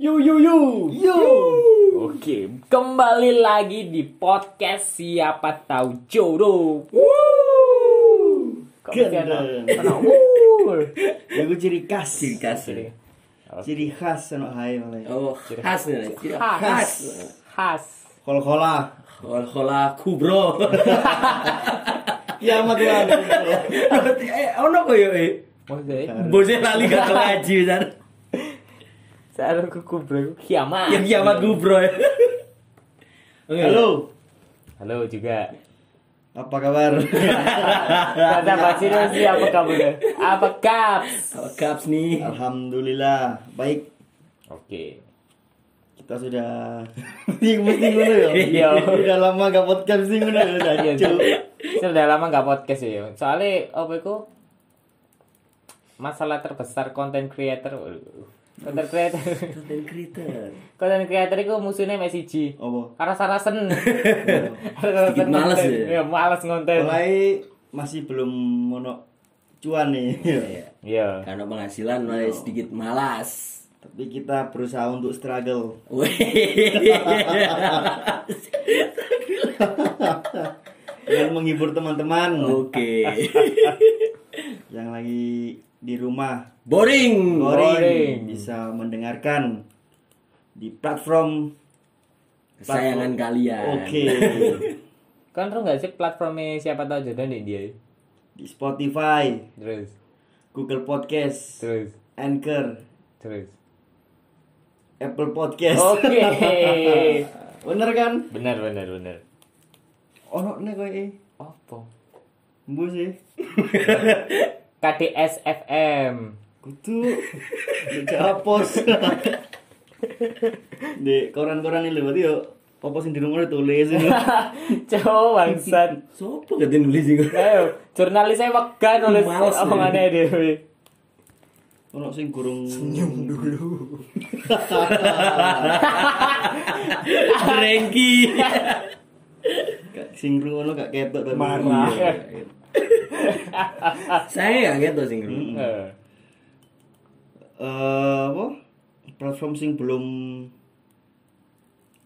Yu yu yu. Yo. Oke, kembali lagi di podcast siapa tahu jodoh. Wuh. Ya gue ciri khas. Ciri khas. Jadi, Ciri khas hae oleh. Oh, khas nih. Ciri khas. khas. Khas. Kol-kola. Kol-kola kubro. Kiamat lan. Eh, ono kok yo eh. Bosnya lali gak tau ngaji kan. saya kuku bro, kiamat. Yang kiamat kubro ya. Oke. Halo. Halo juga. Apa kabar? Kata Pak Sino sih apa kabar? Apa kaps? Apa Caps nih. Alhamdulillah baik. Oke. Kita sudah mesti mesti ngono ya. Iya. Udah lama gak podcast ya. Udah, Iya, Cuk. sudah lama nggak podcast ya. Soalnya apa itu masalah terbesar content creator. Content creator. Content creator. content creator itu musuhnya Messi G. Apa? Aras-arasen. Sedikit males ya? Ya, males ngonten. Mulai masih belum mono cuan nih. Iya. Iya. Karena penghasilan mulai sedikit malas. Tapi kita berusaha untuk struggle. Weh. Dengan menghibur teman-teman Oke. yang lagi di rumah Boring. boring, Boring. bisa mendengarkan di platform Kesayangan kalian. Oke Kan lu nggak sih platformnya siapa tahu jodoh nih dia. di Spotify, Terus, Google Podcast, terus, Anchor, terus. Apple Podcast. Oke. Bener kan? benar, benar, benar. Ono nih kowe Apa? Embu sih. KDS FM. Kudu di hapus. di koran-koran ini berarti yo apa sing di rumah tulis ini. Coba bangsat. Sopo gak nulis sih Ayo, jurnalis saya wega nulis Males ya. omongannya dhewe. Ono sing kurung Rengki. Gak sing ono gak ketok tapi Marah. Iya. Saya gak gitu sih. Bro. Eh, Eh, apa? Platform sing belum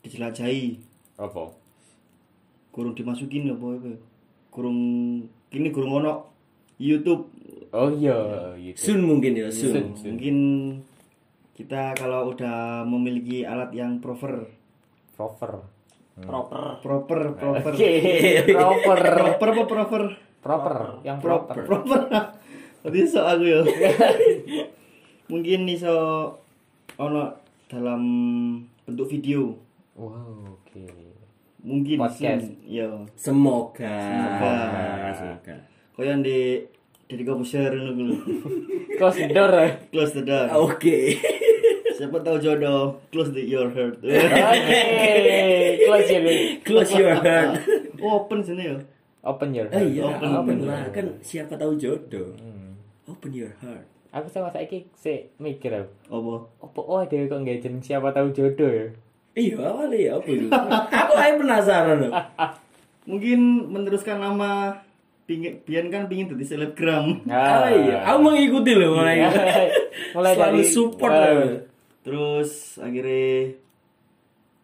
dijelajahi, Apa? kurang dimasukin apa apa. Kurang kini kurang ono YouTube. Oh iya, gitu. Sun mungkin ya, Sun. Sun. Mungkin kita kalau udah memiliki alat yang proper, Proper. Proper. proper, proper. Oke, proper. Proper apa proper? Proper, yang Proper. proper. Proper. Tadi so aku ya. Mungkin iso ono dalam bentuk video. Wow, oke. Mungkin Podcast. Ya. Semoga. Semoga. Semoga. Kaya di dari komputer ngono kuwi. Close the door. eh. Close the door. Oke. Siapa tahu jodoh, close the your heart. Oke, close your Close your heart. Open sini ya. Open your Eh iya, Open. open lah kan siapa tahu jodoh. Hmm. Open your heart. Aku sama saiki sik mikir aku. Apa? Apa oh dhewe kok nggak jeneng siapa tahu jodoh ya? Iya, awalnya ya apa itu? Aku aja penasaran loh. Mungkin meneruskan nama pingin Bian kan pingin jadi selebgram. Ah, iya, aku mengikuti loh mulai. mulai Selalu dari support eh, loh. Terus akhirnya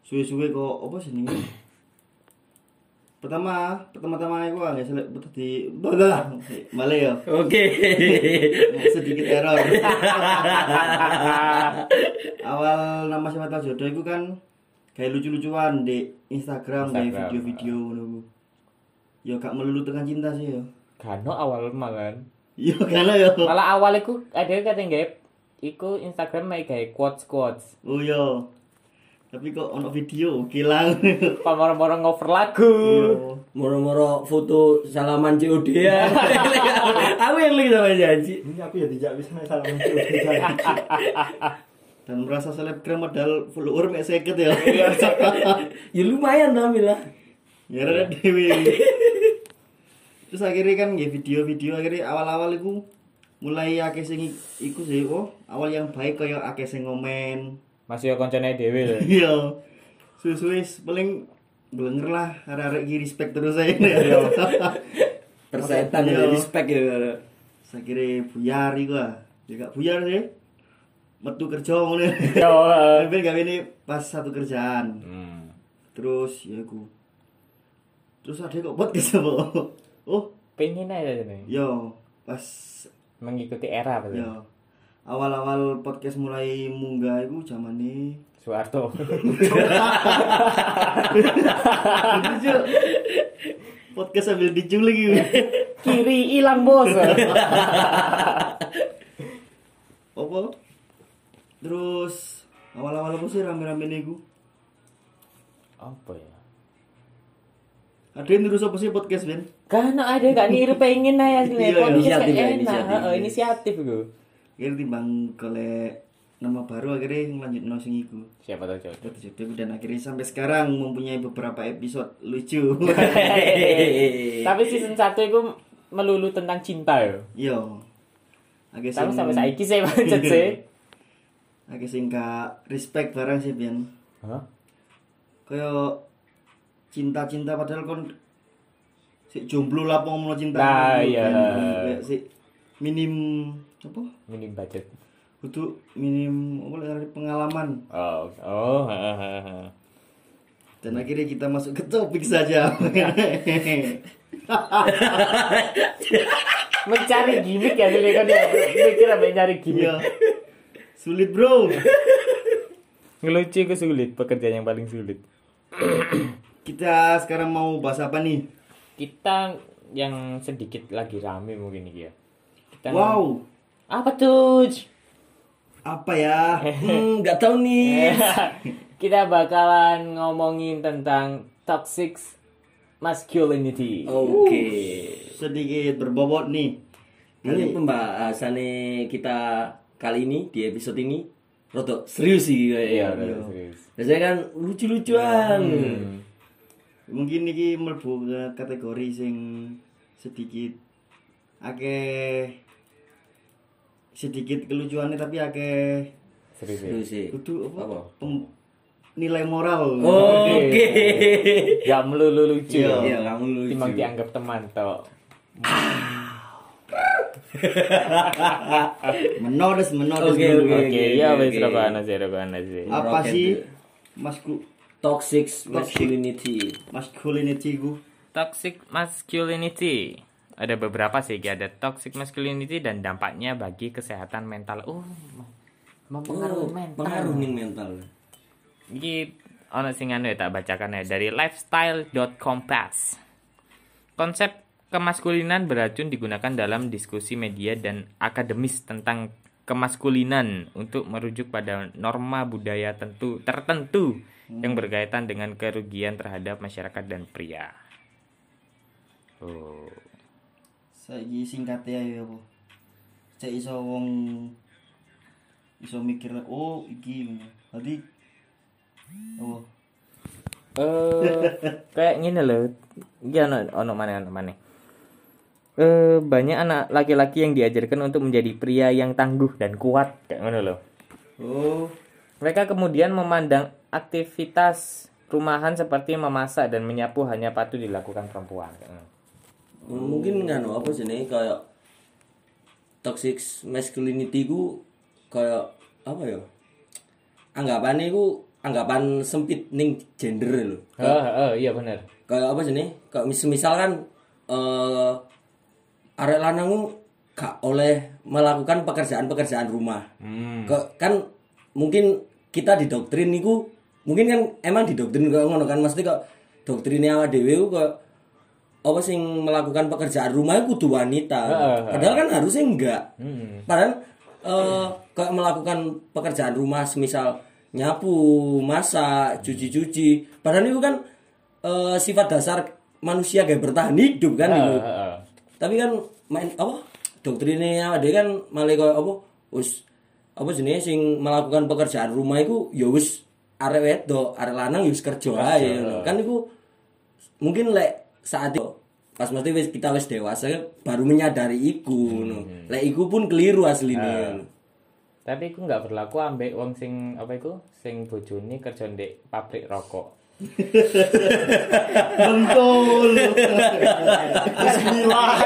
suwe-suwe kok apa sih ini? Pertama, pertama-tama aku nggak seleb tadi, lah, malah ya Oke. sedikit error. Awal nama siapa tahu jodoh itu kan kayak lucu-lucuan di Instagram, kayak Instagram. video-video nunggu. Ya gak melulu tengah cinta sih ya. Kano awal malah. Iya karena ya. Malah awal iku ada kata nggak iku Instagram kayak quotes quotes. Oh iya. Tapi kok ono video hilang. Pamor-mor ngover lagu. Iya. Moro-moro foto salaman COD ya. Aku yang lagi sama janji. Ini aku ya tidak bisa salah muncul. Dan merasa selebgram modal follower mek seket ya. Ya lumayan tapi lah. Ya ada dewi. Terus akhirnya kan ya video-video akhirnya awal-awal itu mulai akeh sing iku sih oh awal yang baik kaya akeh sing ngomen. Masih ya koncone dhewe lho. Iya. Suwe-suwe paling glenger lah arek-arek iki respect terus saya. Persetan Iya. ya respect ya. Saya kira buyar iku ah. Ya gak buyar sih. metu kerja ngono. Yo. eh. Tapi gawe ini pas satu kerjaan. Hmm. Terus ya iku. Terus ada kok podcast apa? Oh, Pengen aja nih. yo pas Mengikuti era betul. yo awal-awal podcast mulai munggah iku zamane Soeharto. Lucu. podcast sambil diculik gitu. Kiri hilang bos. Apa? Terus awal-awal apa sih rame-rame niku? Apa ya? Ada yang terus apa sih podcast Ben? Kan ada gak niru pengen aja sih. Iya, iya. Podcast Inisiatif ya, enak. inisiatif. Heeh, inisiatif gue. Kira timbang golek nama baru akhirnya ngelanjut no sing iku. Siapa tahu cocok. Podcast YouTube dan akhirnya sampai sekarang mempunyai beberapa episode lucu. Tapi season 1 itu melulu tentang cinta ya. Yo. Agak Tapi sing sampai saiki sih pancet sih. agak sing gak respect barang sih. Hah? Kaya cinta-cinta padahal kon si jomblo lah ngomong cinta. Nah, iya. Si minim apa? Minim budget. Kudu minim apa lagi pengalaman. Oh, oh, heeh, heeh, heeh. Dan akhirnya kita masuk ke topik saja. mencari gimmick ya jadi kan ya mikir apa mencari gimmick Iya. Sulit, Bro. ngelucu itu sulit pekerjaan yang paling sulit Kita sekarang mau bahas apa nih? kita yang sedikit lagi rame mungkin ya kita Wow. Apa tuh Apa ya? Hmm, nggak tahu nih. kita bakalan ngomongin tentang toxic masculinity Oke. Sedikit berbobot nih. Ini pembahasannya kita kali ini di episode ini roto serius sih iya kayaknya. udah serius Biasanya kan lucu-lucuan. Hmm. Mungkin iki mlebu kategori sing sedikit akeh sedikit kelucuannya tapi akeh serius ya. Sih. kudu apa? Apa? Pem- nilai moral. Oke. gak melulu lucu Iya. Iya, kamu lucu. timbang dianggap teman toh Menodes menodes Oke, oke, oke ya wes rokokan aja rokokan aja Apa sih masku Toxic masculinity. masculinity ku? Toxic masculinity. Ada beberapa sih, ada toxic masculinity dan dampaknya bagi kesehatan mental. Oh, mempengaruhi Oh, mental. pengaruh nih mental. Iki ono sing anu ya tak bacakan ya dari lifestyle.compass. Konsep kemaskulinan beracun digunakan dalam diskusi media dan akademis tentang kemaskulinan untuk merujuk pada norma budaya tentu tertentu yang berkaitan dengan kerugian terhadap masyarakat dan pria. Oh. Saiki singkatnya ya apa? Cek iso wong iso mikir oh iki. Tadi oh Eh, kayak gini loh. Iki ono ono mana ono mana. Eh, banyak anak laki-laki yang diajarkan untuk menjadi pria yang tangguh dan kuat kayak ngono loh. oh Mereka kemudian memandang aktivitas rumahan seperti memasak dan menyapu hanya patut dilakukan perempuan. kayak ngono. Mungkin kan apa sih nih kayak toxic masculinity ku kayak apa ya? Anggapannya ku anggapan sempit ning gender lho. Oh, oh, iya benar. Kayak apa sih nih? Kayak mis misal kan eh arek lanang gak oleh melakukan pekerjaan-pekerjaan rumah. Hmm. Kok kan mungkin kita didoktrin niku mungkin kan emang didoktrin kok ngono kan mesti kok doktrinnya awak dhewe kok apa sing melakukan pekerjaan rumah itu kudu wanita. Padahal kan harusnya enggak. Hmm. Padahal eh kayak melakukan pekerjaan rumah semisal nyapu, masak, cuci-cuci. Padahal itu kan eh, sifat dasar manusia kayak bertahan hidup kan itu. Tapi kan main apa? Doktrinnya ada kan malah kayak apa? Us apa jenis sing melakukan pekerjaan rumah itu ya wis arek wedok, arek lanang ya kerja ae. Kan itu mungkin lek saat itu pas mesti wis kita wis dewasa baru menyadari iku ngono. Lek iku pun keliru aslinya. Tapi aku nggak berlaku ambek wong sing apa iku sing bojone kerja ndek pabrik rokok. Bengkol. Bismillah.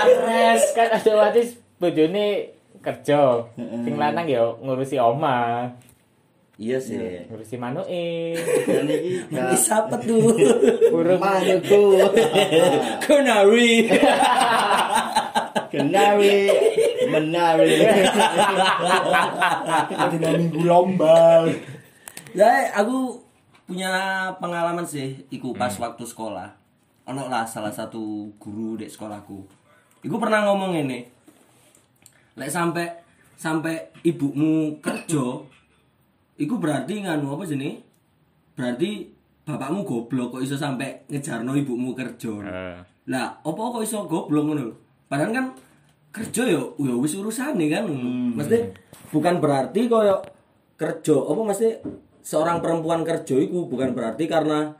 Ares kan otomatis bojone kerja. Sing lanang ya ngurusi oma, Iya sih. ngurusi. Dan iki Ini siapa tuh? Burung manukku. Kenari. Kenari menari. Dina minggu lomba. Ya, aku punya pengalaman sih iku pas waktu sekolah. Ono lah salah satu guru di sekolahku. Iku pernah ngomong ini. Lek sampai sampai ibumu kerja, iku berarti nganu apa sini? Berarti bapakmu goblok kok iso sampai ngejarno ibumu kerja. Lah, opo kok iso goblok ngono? Padahal kan kerja yo ya wis urusane kan. Mesti bukan berarti koyo kerja, apa mesti seorang perempuan kerja iku bukan berarti karena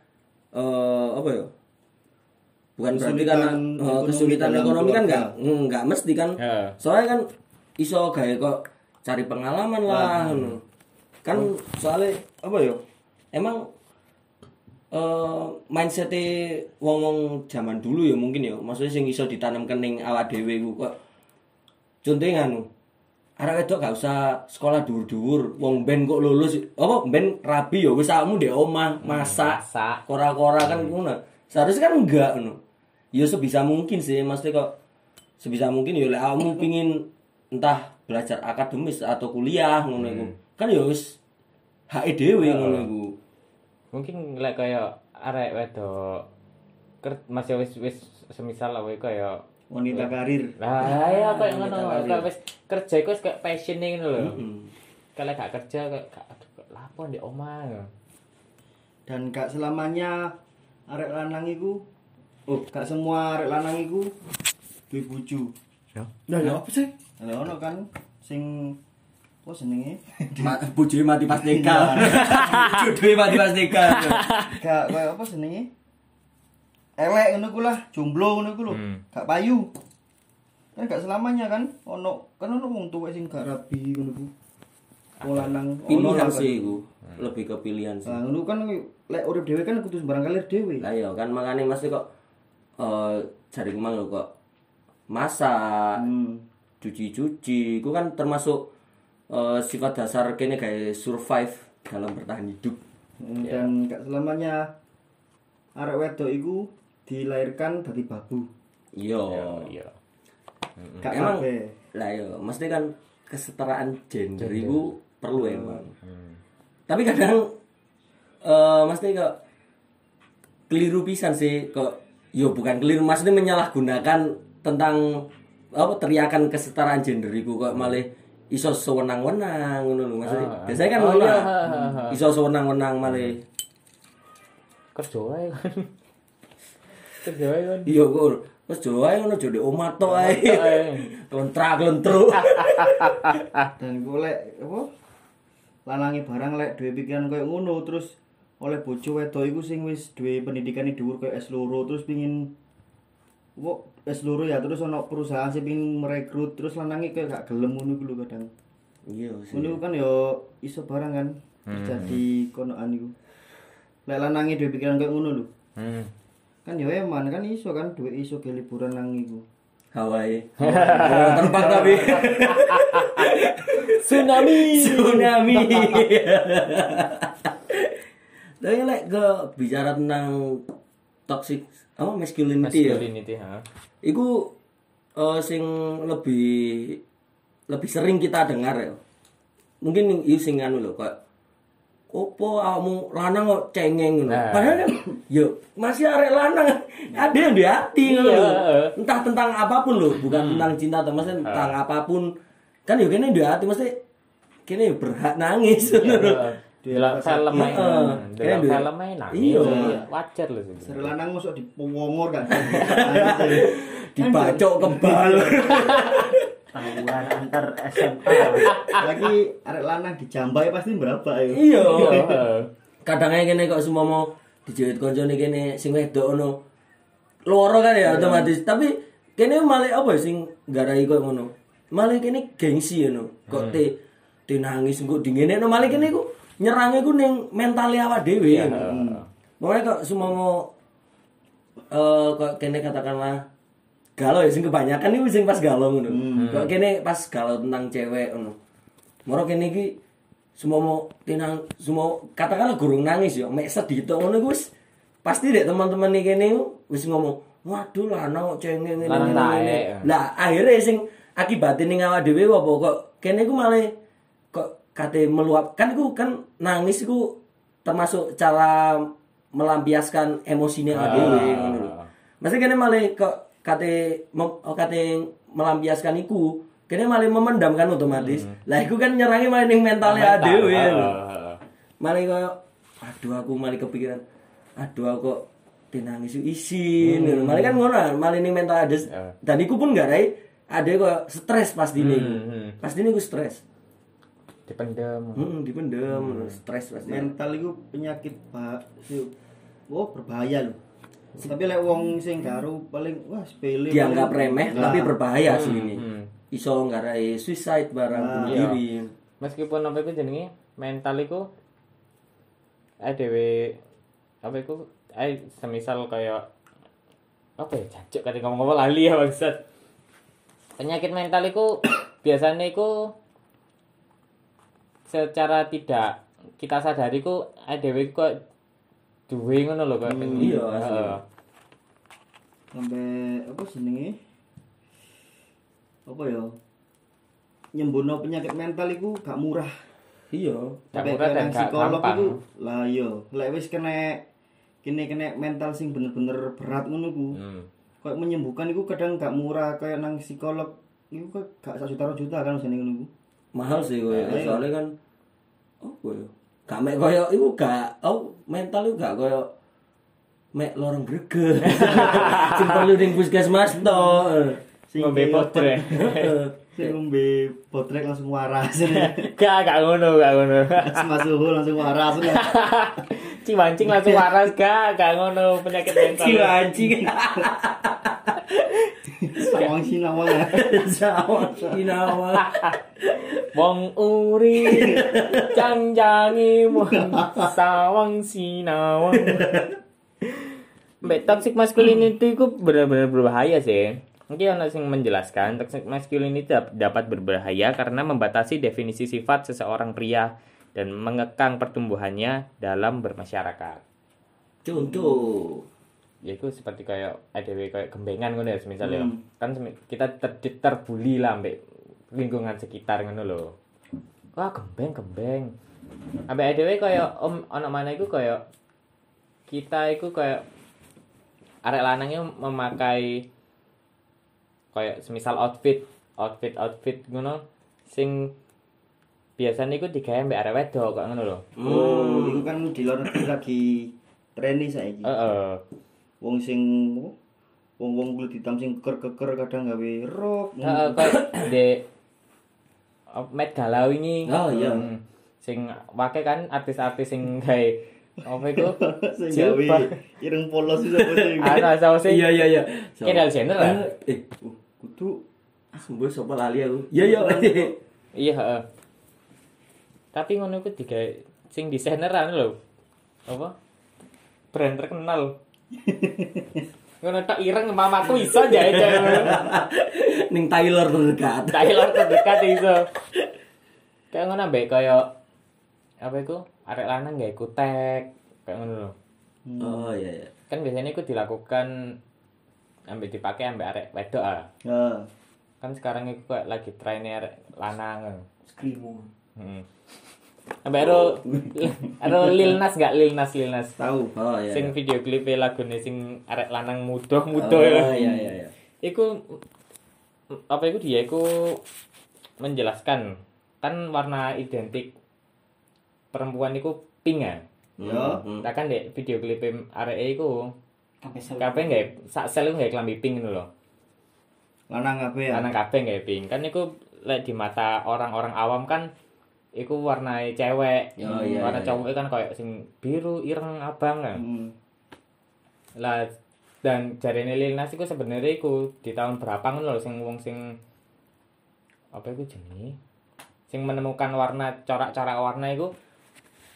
eh apa ya? Bukan berarti karena Kesulitan ekonomi kesulitan ekonomi kan enggak enggak mesti kan. Ya. Soalnya kan iso gawe kok cari pengalaman lah ngono. Kan soalnya apa ya? Emang eh mindset wong-wong zaman dulu ya mungkin ya maksudnya sing iso ditanamkan ning awak dhewe ku kok. Contohnya nganu arek wedok gak usah sekolah dhuwur-dhuwur wong ben kok lulus apa ben rabi ya wis awakmu ndek omah masak masak. kora-kora kan ngono. Seharusnya kan enggak ngono. Ya sebisa mungkin sih maksudnya kok sebisa mungkin ya lek awakmu pingin entah belajar akademis atau kuliah ngono iku kan ya wis hak dhewe ngono iku Mungkin lek kaya arek wedok ker masih wis wis semisal lah kaya Wanita karir. Lah ya kayak ngono, kayak wis kerja iku wis kayak passion ngono lho. Hmm. Kalau gak kerja gak aduh kok lapo ndek omah. ya. Dan gak selamanya arek lanang iku oh gak semua arek lanang iku duwe bojo. Lah ya apa sih? Lah ono kan sing apa jenenge? Ma bojoe mati pas nikah. Jodohe mati pas nikah. Gak koyo apa jenenge? Elek ngono ku lah, jomblo ngono ku lho. Hmm. Gak payu. Kan gak selamanya kan ono kan ono wong tuwek sing gak rabi ngono ku. Wong lanang ono Pilihan kan. sih iku. Lebih ke pilihan sih. Lah ngono kan lek urip dhewe kan kudu sembarang kalir dhewe. Lah iya kan makanya mesti kok eh cari kemang lho kok masak, Hmm. cuci-cuci, itu kan termasuk eh, sifat dasar kene kayak survive dalam bertahan hidup. Hmm, Dan gak selamanya arek wedok iku dilahirkan dari babu. Iya. Iya. Gak Emang kabeh. lah iya, mesti kan kesetaraan gender itu perlu emang. Tapi kadang eh mesti kok keliru pisan sih kok yo bukan keliru maksudnya menyalahgunakan tentang apa teriakan kesetaraan gender iku kok malah iso sewenang-wenang ngono lho maksudnya. Biasanya kan Oh, ngono. iya, ha, ha, ha. Iso sewenang-wenang malah Kerja ae kan. Kerja ae kan. iya kok wis Jawa ae ngono jode omah tok ae. Kontrak lentruk. Dan gue lek apa? Lanange barang lek duwe pikiran koyo ngono terus oleh bojo wedok iku sing wis duwe pendidikan dhuwur koyo S2 terus pingin Wo, S2 ya terus ono perusahaan sing pingin merekrut terus lanange koyo gak gelem ngono iku kadang. Iya sih. Ngono kan yo iso barang kan terjadi konoan iku. Lek lanange duwe pikiran koyo ngono lho. Hmm. Kan yo eman kan iso kan duwe iso ke liburan nang iku. Hawaii. Oh, terbang tapi. Tsunami. Tsunami. Tapi lek ke bicara tentang toxic apa masculinity ya. Masculinity, ha. Iku eh, sing lebih lebih sering kita dengar ya. Mungkin iku sing anu lho kok Opo awakmu lanang kok cengeng ngono. Nah. Padahal kan yo masih arek lanang ada yang di hati Iya, lho. Entah tentang apa pun lho, bukan tentang cinta atau maksudnya tentang apa pun. Kan yo kene di hati mesti kene berhak nangis ngono Dalam film ae. Heeh. Kayak film ae nangis. Iya. Wajar lho sih. Seri lanang mosok dipongor kan. Dibacok kebal. Tawuran antar SMA. Lagi arek lanang dijambai pasti berapa ya? Iya. Heeh. Kadang ae kene kok semua mau dijewit koncone kene sing wedok ngono. Loro kan ya otomatis, tapi kene malah apa ya sing garai kok ngono. Malah kene gengsi ngono. Kok te te nangis engko dingene no malah kene ku nyerang iku ning mental awak dhewe. Makanya kok semua mau eh kok kene katakanlah galau ya sing kebanyakan iku sing pas galau ngono. Hmm. Kok kene pas galau tentang cewek ngono. Moro kene iki semua mau tinang semua katakanlah gurung nangis ya mek sedih ngono iku wis pasti dek teman-teman iki kene wis ngomong waduh lanang kok cengeng ngene ngene, ngene." Lah akhirnya sing akibatin ning awak dhewe apa kok kene iku malah kok kate meluap kan kan nangis iku termasuk cara melampiaskan emosinya dhewe ngono lho. Maksudnya kene malah kok kate mem- oh, kate melampiaskan iku kene malah memendam kan otomatis. Lah iku kan nyerangi malah ning mentalnya. Heeh, lho. heeh. Malah koyo aduh aku malah kepikiran aduh aku kok tinangis isin ngono. Malah kan ngono malah ning mental ada Heeh. dan iku pun gak rai ada kok stres pasti nih. hmm. Pasti nih gue stres. Dipendem. Hmm, dipendem, stres pasti. mental itu penyakit pak oh berbahaya loh tapi lek wong sing garu paling wah sepele Dianggap paling- remeh Nah, tapi berbahaya sih ini. hmm. Iso ngarai suicide barang bunuh iya. diri. Meskipun apa itu jenenge mental iku ae dhewe apa iku ae semisal kayak apa ya jancuk kate ngomong apa lali ya maksud. Penyakit mental iku biasanya iku secara tidak kita sadari ku ae dhewe iku kok duwe ngono lho kok. iya, asli. Sampai apa jenenge apa ya nyembuhno penyakit mental itu gak murah Iya. Gak murah dan gak psikolog iku, lah iya lek wis kena kene kena mental sing bener-bener berat ngono ku Hmm. kayak menyembuhkan itu kadang gak murah kayak nang psikolog itu kok gak sak juta juta kan usane ngono ku Mahal sih kowe. Iya. Soalnya kan oh kowe. Gak mek koyo iku gak oh mental iku gak koyo mek lorong greget. Sing perlu ning puskesmas to. sing Ngombe kayak- potre. sing ngombe botrek langsung waras Gak gak ngono, gak ngono. Mas suhu langsung waras Cimancing langsung waras gak, gak ngono penyakit mental. Si anjing. Sawang sinawang ya Sawang sinawa. Wong uri janjangi wong sawang sinawang. Mbak toxic masculinity itu benar-benar berbahaya sih. Mungkin ada yang menjelaskan toxic masculinity dap- dapat berbahaya karena membatasi definisi sifat seseorang pria dan mengekang pertumbuhannya dalam bermasyarakat. Contoh. Ya itu seperti kayak ADW kayak gembengan ngono ya misalnya. Kan semi- kita ter, terbuli lah ambek lingkungan sekitar ngono lho. Wah gembeng gembeng. Ambek ADW kayak om anak mana itu kayak kita itu kayak arek lanangnya memakai kayak semisal outfit outfit outfit ngono sing biasanya itu digawe ambek arek wedok kok ngono lho. Oh itu kan di luar lagi trendy saiki. Heeh wong sing wong wong kulit hitam sing keker-keker kadang gawe rok Heeh, kayak di oh, Met Galau ini. Oh, iya. Hmm, sing wake kan artis-artis sing gawe apa itu? sing gawe ireng polos itu apa sih Ana sing Iya iya iya. Kendall Jenner lah. Eh, Uh, kudu sembuh sapa lali aku. Iya iya. Iya, heeh. Tapi ngono iku digawe sing desaineran lho. Apa? Brand terkenal. Ngono tak ireng mamaku iso jahit Ning Tyler terdekat. Taylor terdekat iso. Kayak ngono ambek kaya apa itu? Arek lanang gawe kutek. Kayak ngono lho. Oh iya iya. kan biasanya itu dilakukan ambil dipakai ambil arek wedok ah. kan sekarang itu kayak lagi trennya arek lanang Skrimo. hmm. Ambil aro aro Lil Nas gak Lil Nas Lil Nas. Tahu. Oh iya. sing video klip lagune sing arek lanang muda muda. Oh ya iya iya iya. iku apa itu dia? Iku menjelaskan kan warna identik perempuan iku pink ya? Ya Hmm. nah kan dek video klip arek iku Kabeh nggak sak sel iku nggak klambi pink ngono lho. Lanang kabeh ya? Lanang kabeh nggak pink. Kan iku lek di mata orang-orang awam kan iku warna cewek. Oh, iya, warna iya, cowok kan kayak sing biru, ireng, abang kan. Hmm. Lah dan jarene Lil Nas iku sebenarnya iku di tahun berapa ngono lho sing wong sing apa iku jenenge? Sing menemukan warna corak-corak warna iku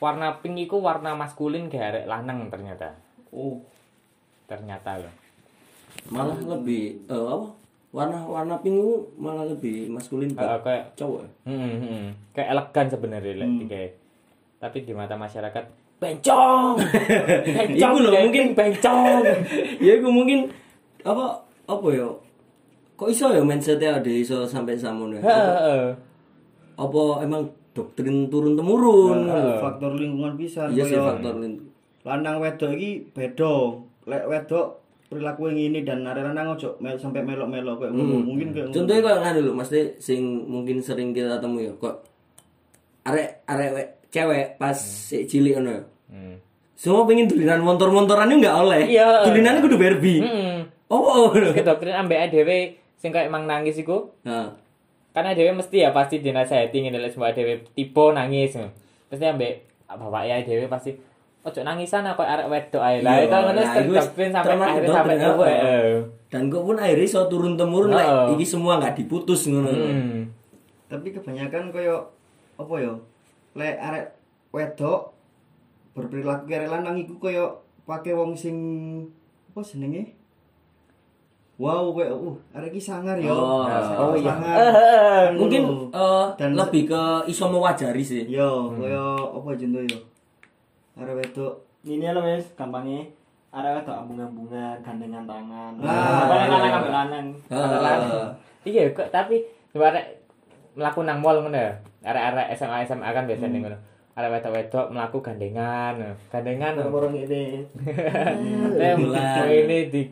warna pink iku warna maskulin kayak lanang ternyata. oh Ternyata loh. malah lebih eh, apa warna-warna pink itu malah lebih maskulin buat kayak cowok ya? Hmm, hmm, hmm. kayak elegan sebenarnya Hmm. digawe. Tapi di mata masyarakat bencong. bencong. Lho, kayak mungkin- bencong. ya itu mungkin apa apa ya kok iso ya mindsetnya ada iso sampai samono ya Heeh. apa emang doktrin turun temurun faktor lingkungan bisa iya sih faktor lin- lanang wedok iki beda lek wedok perilaku yang ini dan arek lanang ojo mel sampai melok-melok kayak ngono. mungkin kayak. Hmm. contohnya kok nganu lho mesti sing mungkin sering kita temu ya kok arek arek we- cewek pas si cilik ngono ya Hmm. semua pengen tulinan motor-motorannya nggak oleh Iya. tulinannya kudu Barbie Hmm. oh oh Ke doktrin ambek dhewe sing kayak emang nangis iku nah karena dhewe mesti ya pasti dinasehati ngene lek semua dhewe tipe nangis. Pasti ambek bapak ya dhewe pasti ojo nangisan kok arek wedok ae. Lah Iya, itu ngono ter iku doktrin sampai akhirnya sampai tuwek. heeh. heeh. dan kok pun akhirnya iso turun temurun lah iki semua nggak diputus ngono Hmm. tapi kebanyakan koyo apa ya lek arek wedok berperilaku kaya arek lanang iku koyo pake wong sing apa jenenge wow koyo uh arek iki sangar ya Oh, oh iya. sangar Kan mungkin eh, Dan- lebih ke iso mewajari sih yo koyo apa jenenge yo arek wedok Ini lo wes gampangnya arek wedok ambung-ambungan, gandengan tangan. Ah, Apa iya. lanang ambek lanang. Heeh. Iya kok tapi arek mlaku nang mall ngono ya. Arek-arek SMA SMA kan biasanya ngono. Arek wedok-wedok mlaku gandengan. Gandengan. Borong ini. Ini di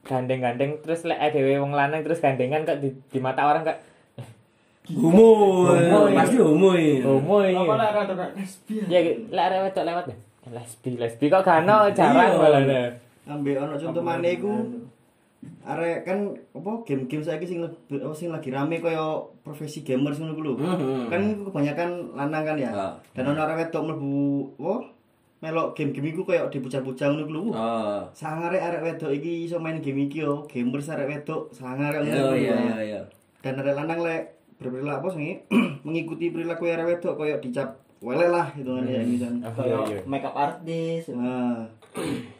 gandeng-gandeng terus lek dhewe wong lanang terus gandengan kok di, di mata orang kok homo pasti homo homo Apa iki. lah rada lesbian. Ya lek arek wedok lewat ya. Lesbi, lesbi kok gano jarang Iya. malah. ambek ono contoh maneh iku arek kan apa game-game saiki sing sing lagi rame koyo profesi gamer ngono lho. Mhm. Kan iku kebanyakan lanang kan ya. Ah. Dan ono arek wedok mlebu apa melok game-game iku koyo dibocah-bocah ngono ku lho. Wah, Oh. Sangare arek wedok iki iso main game iki yo. Gamers arek wedok sangar kok Iya iya iya iya. Dan arek lanang lek berperilaku apa sih mengikuti perilaku arek wedok koyo dicap wele lah gitu kan ya gitu. Oh, iya, Kayak iya. makeup artist. Nah,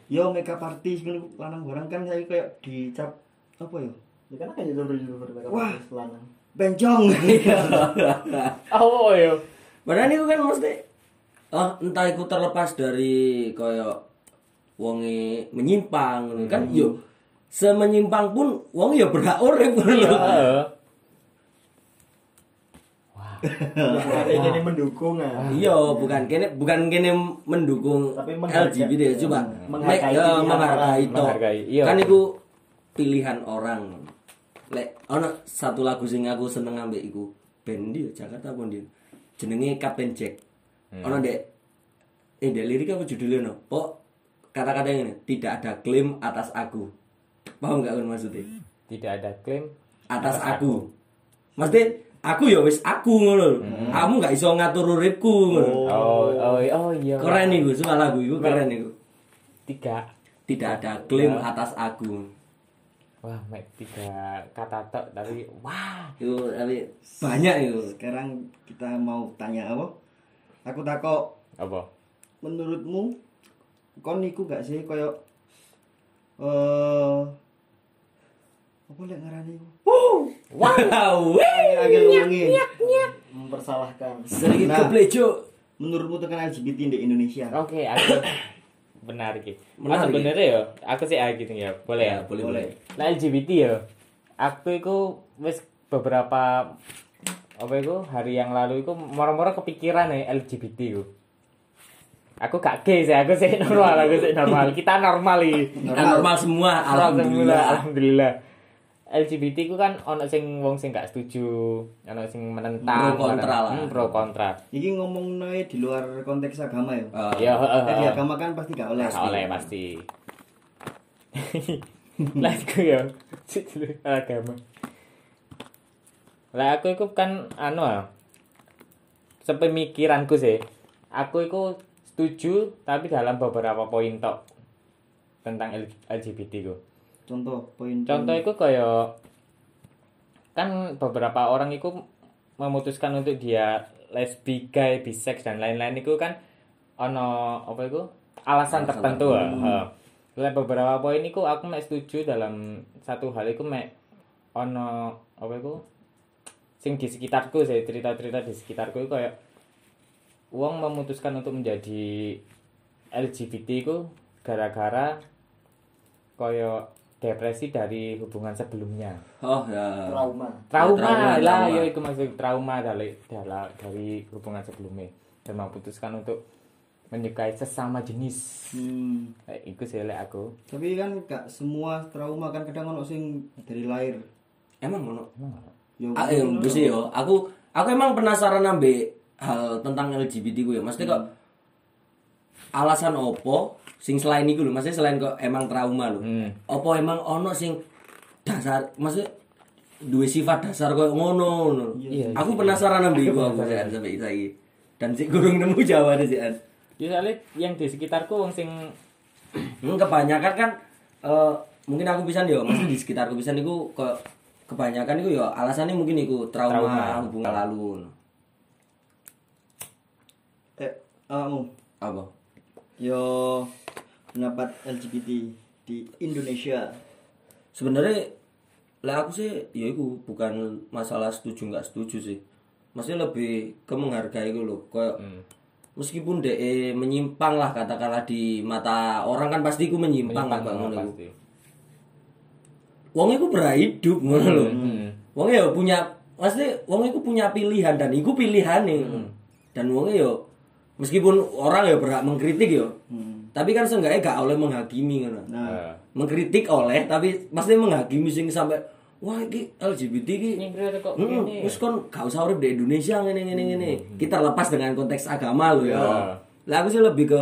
yo makeup artist ngono lanang barang kan saya kayak dicap apa yo? Ya kan kayak youtuber-youtuber makeup Wah. artist lanang. Bencong. Oh iya. Padahal itu kan mesti oh, entah itu terlepas dari koyo wonge menyimpang ngono kan yo semenyimpang pun wong ya berhak urip ngono. Bukan mendukung ya. Iya, bukan kene bukan kene mendukung Tapi menghargai- LGBT ya, coba Menghargai eh, menghargai. Menghargai, iya. Kan itu pilihan orang. Lek ono satu lagu sing aku seneng ambek iku band dia Jakarta pun dia. Jenenge Captain Jack. Ono dek eh dek lirik apa judulnya no? Pok kata-kata ini tidak ada klaim atas aku. Paham gak kan maksudnya? Tidak ada klaim atas aku. Maksudnya aku ya wis aku ngono. lho. Kamu gak iso ngatur uripku ngono. Oh, oh, oh iya. Keren nih gue, suka lagu itu keren nih Tiga. Tidak ada klaim atas aku. Wah, mek tiga kata tok tapi wah. Itu tapi banyak itu. Sekarang kita mau tanya apa? Aku takok Apa? menurutmu kon niku gak sih koyo eh apa lek ngarani iku? Wow. Agak ngomongin. Mempersalahkan. Sering Nah. keplejo. Menurutmu tekan LGBT di Indonesia? Oke, aku benar iki. Menarik. Aku sebenarnya ya, aku sih ah gitu ya. Boleh ya? boleh boleh. Nah, LGBT ya. Aku itu wis beberapa apa itu hari yang lalu itu moro-moro kepikiran ya LGBT itu. Aku gak gay sih, aku sih normal, aku sih normal. Kita normal iki. Kita normal semua, alhamdulillah. Alhamdulillah. LGBT ku kan ono sing wong sing gak setuju, ono sing menentang, Pro kontra lah. Hmm, pro kontra. Iki di luar konteks agama ya. Eh, Ya, heeh. Jadi heeh. agama kan pasti gak oleh. Gak oleh pasti. Lah iku ya. agama. Lah aku iku kan anu ah. Sepemikiranku sih. Aku iku setuju tapi dalam beberapa poin tok tentang LGBT ku. Contoh poin. Contoh itu kayak kan beberapa orang itu memutuskan untuk dia lesbi, gay, bisex dan lain-lain itu kan ono apa itu alasan Alasan tertentu. Lah beberapa poin iku aku mek setuju dalam satu hal iku mek ono apa iku sing di sekitarku saya cerita-cerita di sekitarku iku kayak uang memutuskan untuk menjadi LGBT iku gara-gara koyo depresi dari hubungan sebelumnya. Oh ya. trauma Trauma, trauma, lah, trauma. yo iku maksud trauma dari dari, dari hubungan sebelumnya dan memutuskan untuk menyukai sesama jenis. Hmm. Eh, iku sih aku. Tapi kan gak semua trauma kan kadang ono sing dari lahir. Emang ngono. Yo, Ah, eh, mbus yo. Aku aku emang penasaran ambek hal tentang LGBT ku ya. Maksudnya kok alasan opo sing selain iku lho, maksudnya selain kok emang trauma lho. Hmm. Opo emang ono sing dasar maksudnya duwe sifat dasar koyo ngono ngono. Iya, Aku penasaran ambek iku aku Jan, sampai saiki. Dan sik gurung nemu jawabannya sih. An. Ya soalnya yang di sekitarku wong sing Hmm, kebanyakan kan eh, mungkin aku bisa yo, maksudnya di sekitarku bisa niku ke kebanyakan iku yo alasannya mungkin iku trauma, Trauma. hubungan lalu. eh kamu Apa? Yo pendapat LGBT di Indonesia. Sebenarnya lah aku sih ya itu bukan masalah setuju nggak setuju sih. Maksudnya lebih ke menghargai gitu loh. Kayak meskipun DE menyimpang lah katakanlah di mata orang kan pasti ku menyimpang, lah Bang, pasti. Wong iku berhidup ngono lho. Hmm. Wong ya punya pasti wong iku punya pilihan dan iku pilihane. Dan wong ya meskipun orang ya berhak mengkritik ya. Tapi kan seenggaknya gak oleh menghakimi ngono. Eh, Nah, Mengkritik oleh tapi pasti menghakimi sing sampai wah iki LGBT iki Ini kok Hmm, wis kon gak usah urip di Indonesia ngene ngene ngene. Kita lepas dengan konteks agama lo ya. Ya. Lah aku sih lebih ke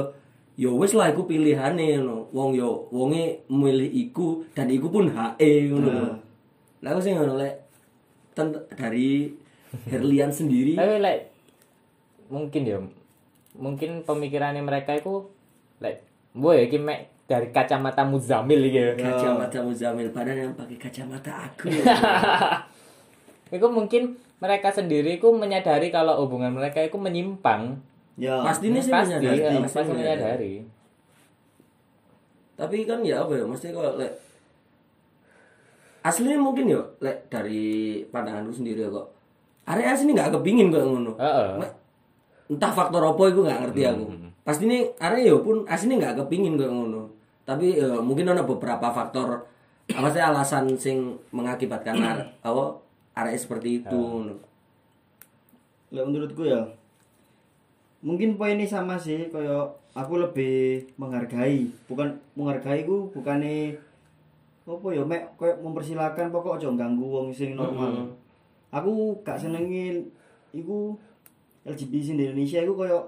yo wis lah iku pilihane ngono. Wong yo wonge milih iku dan iku pun HE ngono. lho. Lah aku sih ngono lek dari Herlian sendiri Tapi lek mungkin ya mungkin pemikirannya mereka itu lek boy iki mek dari kacamata Muzamil ya. kacamata Muzamil padahal yang pakai kacamata aku. Iku mungkin mereka sendiri itu menyadari kalau hubungan mereka itu menyimpang. ya Pastinya sih pasti, menyadari. ya, pasti pasti menyadari. Tapi kan ya apa ya, mesti kalau lek aslinya mungkin ya lek dari pandanganku sendiri ya kok. Area sini nggak kepingin kok ngono. Heeh. Mek- Entah faktor apa itu nggak ngerti aku. Pasti ini area ya pun aslinya nggak kepingin kok ngono. Tapi ya, mungkin ada beberapa faktor apa sih alasan sing mengakibatkan are, apa area seperti itu. ngono. Lek menurutku ya mungkin poin ini sama sih kayak aku lebih menghargai bukan menghargai ku bukannya apa ya mek kayak mempersilahkan pokok aja ganggu wong sing normal aku gak senengin iku LGBT di Indonesia iku kayak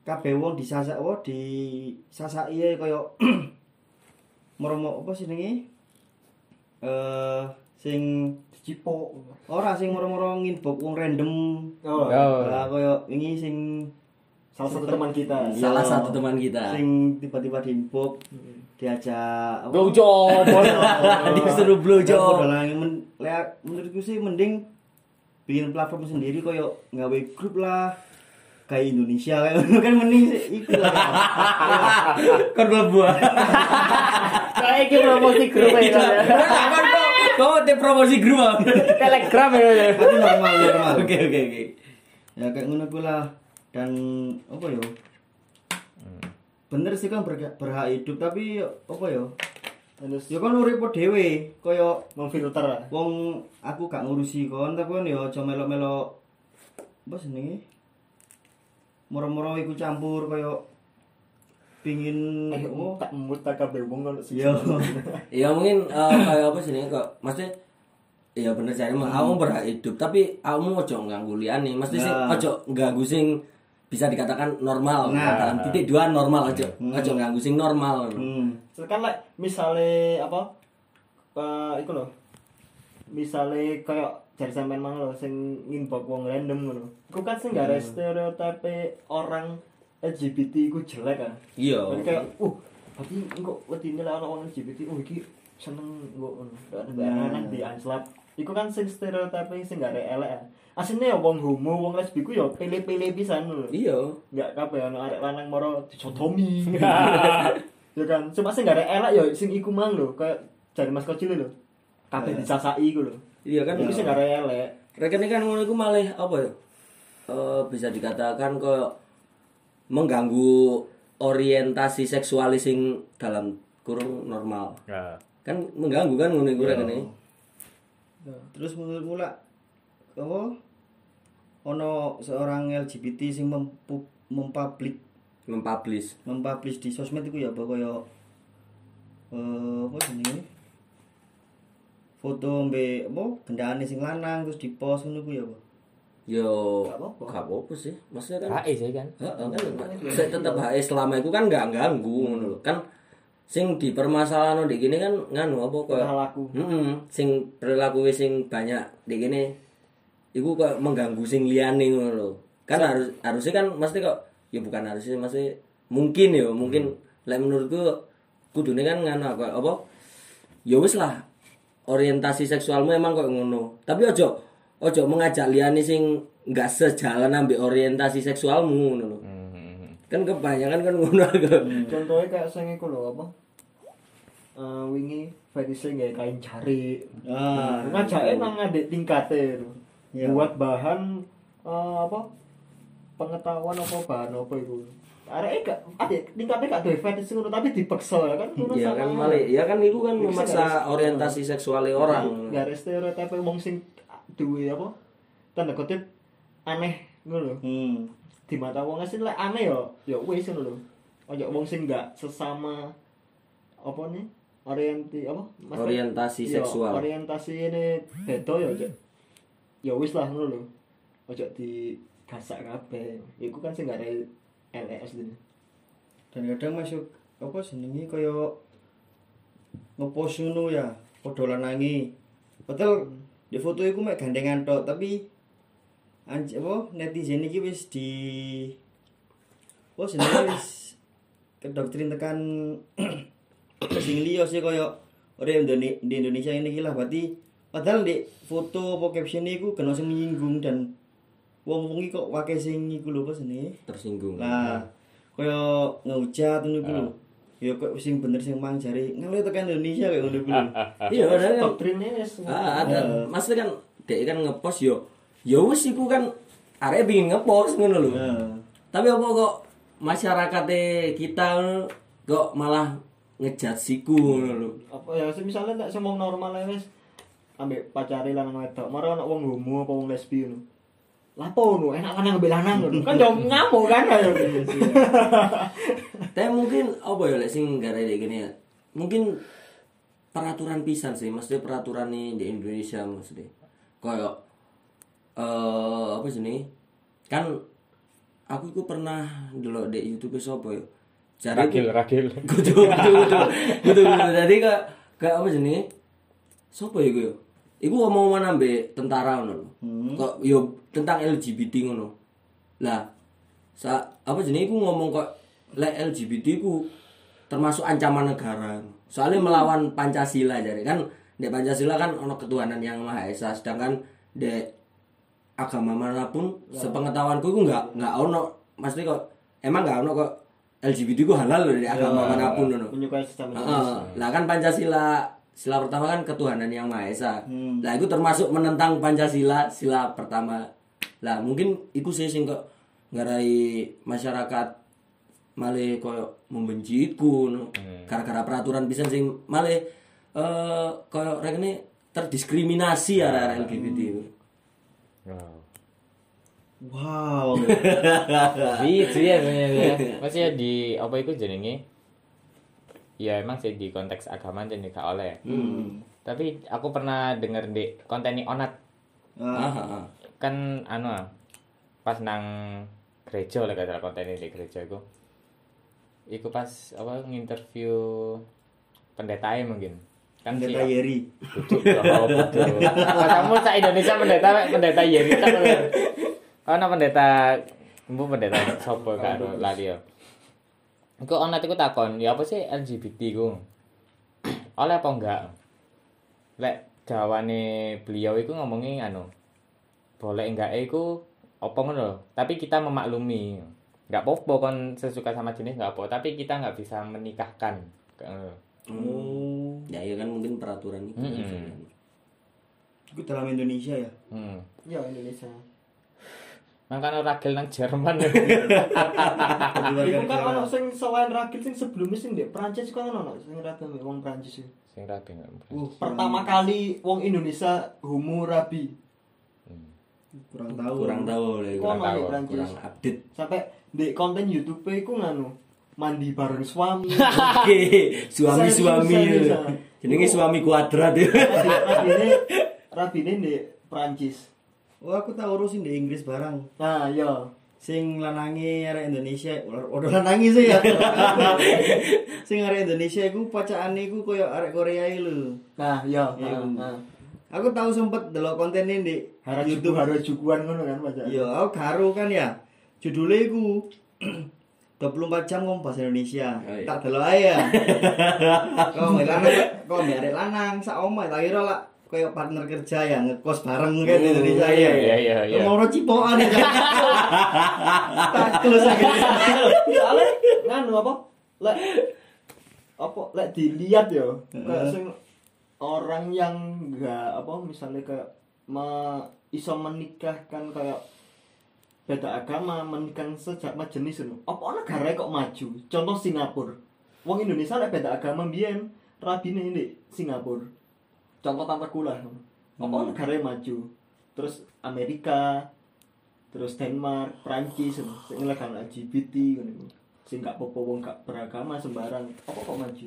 kabeh wong disasak apa disasaki ae kayak meromo apa sih jenenge eh sing cipo ora sing moro-moro nginbok wong random oh, Oh. lah koyo wingi sing salah satu teman kita Iya. Salah satu teman kita. sing tiba-tiba diinbok diajak? Blowjob. Disuruh blowjob. Menurutku sih mending bikin platform sendiri koyo nggawe grup lah kayak Indonesia kayak kan mending sih iku lah Kon buah. Kayak iki promosi grup ya. Kan kok kok te promosi grup. Am? Telegram ya. tapi normal normal Oke oke oke. ya kayak ngono ku lah dan apa yo bener sih kan berhak, hidup tapi apa yo terus ya kan urip dhewe koyo memfilter. Wong aku gak ngurusi kon tapi kan ya aja melo-melo apa jenenge? Moro-moro iku campur kaya pingin oh tak mut tak kabeh wong kalau ya Ya mungkin eh, kayak apa sih nih kok? Maksudnya Iya bener sih, emang kamu berhak hidup, tapi kamu ojo ganggu liane, mesti sih Nah. ojo ganggu sing bisa dikatakan normal, Nah. dalam titik dua normal aja, ojo ganggu sing normal. hmm. kan like misale apa eh iku lho misale kayak jari sampean mang lho sing nginbok wong random ngono iku kan sing gak stereotipe orang LGBT iku jelek kan Iya. Jadi kayak uh berarti kok wedine lah orang LGBT oh iki seneng kok ngono Nah. anak di anslap iku kan sing stereotipe sing gak elek ya aslinya ya wong homo wong lesbi ku ya pilih-pilih pisan lho Iya. nggak kabeh ana arek lanang moro dicotomi ya kan cuma sing gak ada elek ya sing iku mang lho kayak jari mas kecil lho kabeh dicasaki iku lho Iya kan iku sing gak ada elek Rekening kan ngono iku malah apa ya? Eh, bisa dikatakan kok mengganggu orientasi seksualis sing dalam kurung normal. Ya. Kan mengganggu kan ngono iku rekening. Terus menurutmu lah apa? Ono seorang LGBT sing mempu, mempublik Mempublish. mempublish di sosmed itu ya kaya eh apa jenenge? Foto mbek apa gendane sing lanang terus dipost ngono ku ya apa? Yo, Gak apa-apa. gak sih. Maksudnya kan HE sih kan. Heeh, kan saya tetap HE selama itu kan nggak ganggu ngono lho. Kan sing dipermasalahan di gini kan nganu apa koyo laku Heeh, sing perilaku sing banyak di gini iku kok mengganggu sing liyane ngono lho. Kan harus harusnya kan mesti kok ya bukan harusnya masih mungkin ya, mungkin lek menurutku kudune kan nganu apa apa ya wis lah orientasi seksualmu emang kok ngono. Tapi ojo ojo mengajak liyane sing nggak sejalan ambek orientasi seksualmu ngono lho. Hmm. Kan kebanyakan kan ngono aku. contohnya kayak sing iku lho apa Eh, wingi fetishnya nggak kain jari Ah, ngajaknya nang adik tingkatnya lho. Iya. buat bahan eh, apa pengetahuan apa bahan apa itu Arek gak adik tingkatnya gak duwe fetish ngono tapi dipaksa ya kan ngono Iya kan malah ya kan itu kan Bisa memaksa orientasi seksualnya orang. Gak ada stereotip wong sing duwe apa tanda kutip aneh ngono. Hmm. Di mata wong asing lek aneh ya ya wis ngono lho. Ojo wong sing gak sesama apa nih orienti apa Mas? Orientasi Iya, seksual. orientasi ini beda ya ojo ya wis lah ngono lho ojo di gasak kabeh iku kan sing gak ada LS ini Dan kadang masuk apa jenenge kaya ngepost ngono ya, padha lanangi. Padahal di foto iku mek gandengan tok, tapi anj apa netizen iki wis di apa jenenge wis kedoktrin tekan sing liya sih kaya ora di Indonesia ini iki lah. Berarti padahal di foto apa caption iku kena sing menyinggung dan wong-wong iki kok wake sing iku lho apa jenenge? Tersinggung. Lah, kaya ngehujat ngono ku lho. Ya kok sing bener sing mang jare ngale tekan Indonesia kayak ngono ku lho. Iya padahal kan? doktrinnya ah, ada. Maksudnya kan dia kan ngepost yo yo wis iku kan arek pengin ngepost ngono lho. Nah, Tapi apa kok masyarakatnya kita kok malah ngejat siku ngono lho. apa ya misalnya nek sing wong normal ae wis ambek pacare lanang wedok maro ana wong homo apa wong lesbi ngono lapo ngono enak kan ngambil lanang ngono kan yo ngamuk kan ayo Tapi mungkin apa ya lek sing gara gini ya. Mungkin peraturan pisan sih, maksudnya peraturan nih di Indonesia maksudnya. Kayak eh apa sih nih? Kan aku itu pernah dulu di YouTube sapa ya. Cari Ragil, ragil. kudu kudu kudu kudu kudu tadi kak kak apa jenis siapa ya gue Iku ngomong ambek tentara ngono lho. Kok yo tentang LGBT ngono. Lah sa apa jenis iku ngomong kok lek LGBT ku termasuk ancaman negara. Soalnya melawan Pancasila jadi kan di Pancasila kan ono ketuhanan yang maha esa sedangkan di agama mana pun sepengetahuanku itu nggak nggak ono pasti kok emang nggak ono kok LGBT ku halal loh dari agama mana pun ono menyukai sesama Heeh. Lah kan Pancasila sila pertama kan ketuhanan yang maha esa. Lah itu termasuk menentang Pancasila sila pertama. Lah mungkin itu sih sing kok ngarai masyarakat malah koyo membenci iku no. Gara-gara peraturan pisan sing malah eh koyo rekene terdiskriminasi arek LGBT itu. Wow. Gitu ya sebenarnya. Maksudnya di apa itu jenenge? Ya emang sih di konteks agama jadi gak oleh. Tapi aku pernah denger di konten ini onat Ah, Ah, ah, ah. kan anu pas nang gereja lah kata konten ini di gereja itu. Iku pas apa nginterview pendeta mungkin. Kan Pendeta Yeri. Kamu sak Indonesia pendeta pendeta Yeri tak lho. Ana pendeta Mbu pendeta sapa karo lali ya. Iku ana iku takon, ya apa sih LGBT ku? Oleh apa enggak? Lek jawane beliau iku ngomongi anu. Boleh enggak iku apa ngono. Tapi kita memaklumi. nggak apa-apa kon sesuka sama jenis nggak apa tapi kita nggak bisa menikahkan. Oh, Ya iya kan mungkin peraturan itu. Mm-mm. itu dalam Indonesia ya. hmm. Ya Indonesia. makanya ragil nang Jerman ya Iku kan ono sing selain rakit sing sebelumnya sing di Prancis kan ono sing rada mbek wong Prancis. ya. sing ragil Uh, Pertama kali wong Indonesia homo rabi. kurang tahu. Kurang tahu kurang di tahu, Prancis? kurang update. Sampai di konten YouTube iku nganu mandi bareng suami. Oke, suami-suami. Serius. Jenenge suami kuadrat ya. Rabine rabine di Prancis. Oh, aku tahu urusin di Inggris barang. Nah, iya. Sing lanangi arek Indonesia, udah lanangi sih ya. sing arek Indonesia iku pacakane iku koyo arek Korea lho. Nah, iya. Iya. Nah, nah. Aku tahu sempet delok konten ini di YouTube YouTube. harajukuan ngono kan baca. Iya, aku karo kan ya. Judulnya iku 24 jam ngomong bahasa Indonesia. Oh, iya. Tak delok ae ya. Kok mbek lanang, kok mbek arek lanang sak omah tak kira lah koyo partner kerja ya ngekos bareng kan di Indonesia ya. iya, iya, iya. Mau cipokan ya. Tak kelus aja. Soalnya nganu apa? Lek apa lek dilihat ya kayak sing orang yang enggak apa misalnya kayak me, iso menikahkan kayak beda agama menikahkan sejak jenis itu apa negara kok maju contoh Singapura wong Indonesia lek beda agama biyen rabine ini Singapura contoh tante kula apa negara yang maju terus Amerika terus Denmark, Prancis, sing legal LGBT ngono iku. Sing gak apa-apa wong gak beragama sembarang. Apa kok maju?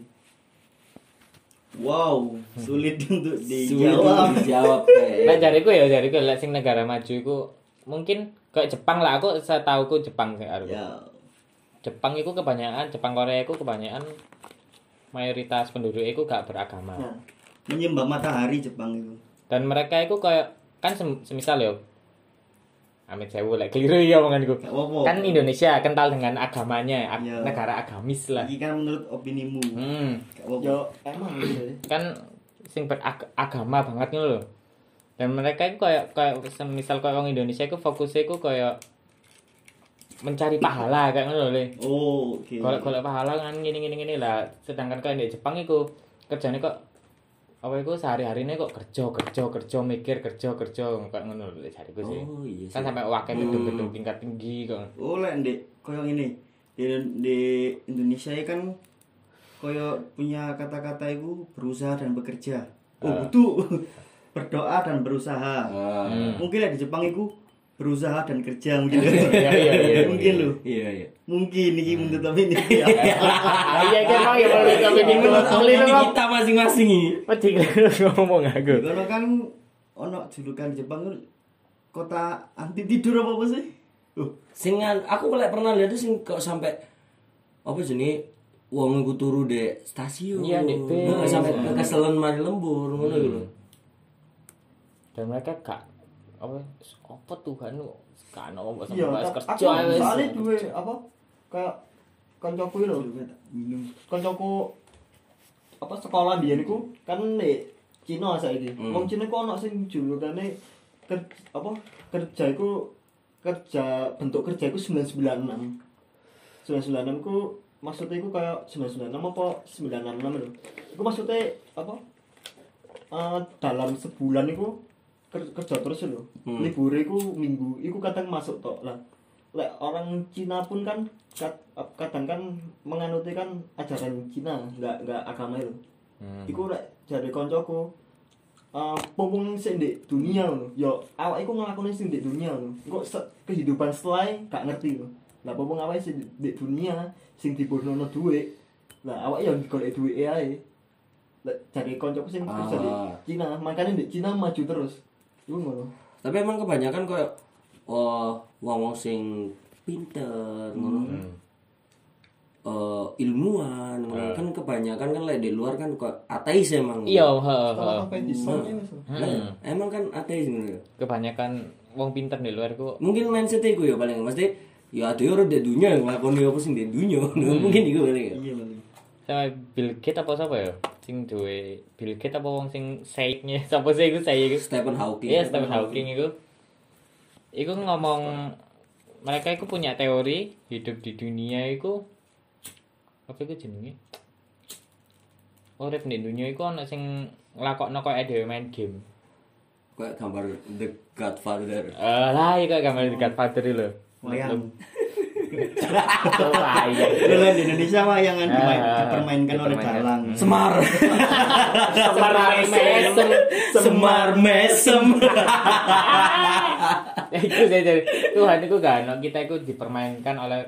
Wow, sulit untuk Sulit dijawab. untuk dijawab. Lah jariku ya jariku lek sing negara maju iku mungkin kayak Jepang lah aku setauku Jepang sih aku. Ya, Jepang itu kebanyakan Jepang Korea itu kebanyakan mayoritas penduduk itu gak beragama. Nah, menyembah matahari Jepang itu. Dan mereka itu kayak kan sem- semisal ya Amit sewu lek keliru ya omonganku. Kan Indonesia kental dengan agamanya, ag- Iya. negara agamis lah. Iki kan menurut opinimu. Hmm, yo emang gitu. kan sing beragama banget nih loh. Dan mereka itu kayak kayak semisal kayak orang Indonesia itu fokusnya itu kayak mencari pahala kayak ngono lho. Oh, oke. golek-golek pahala kan gini gini gini lah sedangkan kayak di Jepang itu kerjanya kok apa itu sehari harinya kok kerja kerja kerja mikir kerja kerja kayak ngono lho cariku sih Oh iya sih. kan sampai wakil gedung-gedung tingkat tinggi kok Oh, lek ndek koyo ngene. Di, di Indonesia ya kan koyo punya kata-kata itu berusaha dan bekerja. Oh, Ah. butuh berdoa dan berusaha. Ah, Hmm. Mungkin lek di Jepang itu berusaha dan kerja mungkin. iya iya iya mungkin lho. Iya iya. Mungkin iki menurut tapi ini. iya kan emang ya Menurut opini dong kita masing-masing ini. Wedi ngomong aku Kalau kan ono julukan di Jepang itu kota anti tidur apa apa sih? Uh, Sing an- aku pernah lihat tuh sing kok sampai apa jenis wong iku turu di stasiun. Iya. Nah, sampai keselen mari lembur ngono iku lho. Dan mereka gak apa apa Tuhan lu kan apa Iya, sama aku kerja wes. soalnya duwe apa? Kayak kancaku lho. minum. Kancaku apa sekolah biyen iku kan nek Cina saiki. Hmm. Wong Cina ku ono sing julukane ker, apa? Kerja iku kerja bentuk kerja iku 996. 996 ku maksudnya iku kayak 996 apa 966 lho. Iku maksudnya apa? Eh, dalam sebulan iku kerja terus lho. Hmm. Libur iku minggu, iku kadang masuk tok lah. Lek orang Cina pun kan kat- kadang kan menganuti kan ajaran Cina, nggak nggak agama itu. Hmm. Iku lek jare koncoku uh, pupung sing di dunia ngono. Yo awak iku nglakoni sing di dunia ngono. Engko se- kehidupan setelah gak ngerti ngono. Lah pupung awake sing di, di dunia sing dibonono dhuwit. Lah awak yo golek dhuwit ae. Lek jare koncoku sing kerja di Ah. Cina, makanya di Cina maju terus. Ngono. Tapi emang kebanyakan koyo oh wong-wong sing pinter ngono. Eh, ilmuwan ngono. kan kebanyakan kan lek di luar kan kok ateis emang. iya heeh Setelah heeh. apa di sana wis. Nah, emang kan ateis ngono ya. kebanyakan wong pinter di luar ku Mungkin mindset iku ya paling mesti ya ada orang di dunia yang nglakoni apa sing di dunia. Mungkin iku paling ya. Iya betul. Sama Bill Gates apa siapa ya sing duwe Bill Gates apa wong sing saiknya siapa sih iku saya iku Stephen Hawking. iya Stephen Hawking iku iku ngomong mereka itu punya teori hidup di dunia itu apa itu jenenge urip di dunia itu ana sing nglakokno koyo dhewe main game Kayak gambar The Godfather. Eh lah iki kayak gambar di Godfather lho. Wayang. Oh, di Indonesia wayangan dimain- Ah, dipermainkan oleh dalang. Semar. Semar mesem. Semar mesem. itu saya jadi Tuhan itu ono kita itu dipermainkan oleh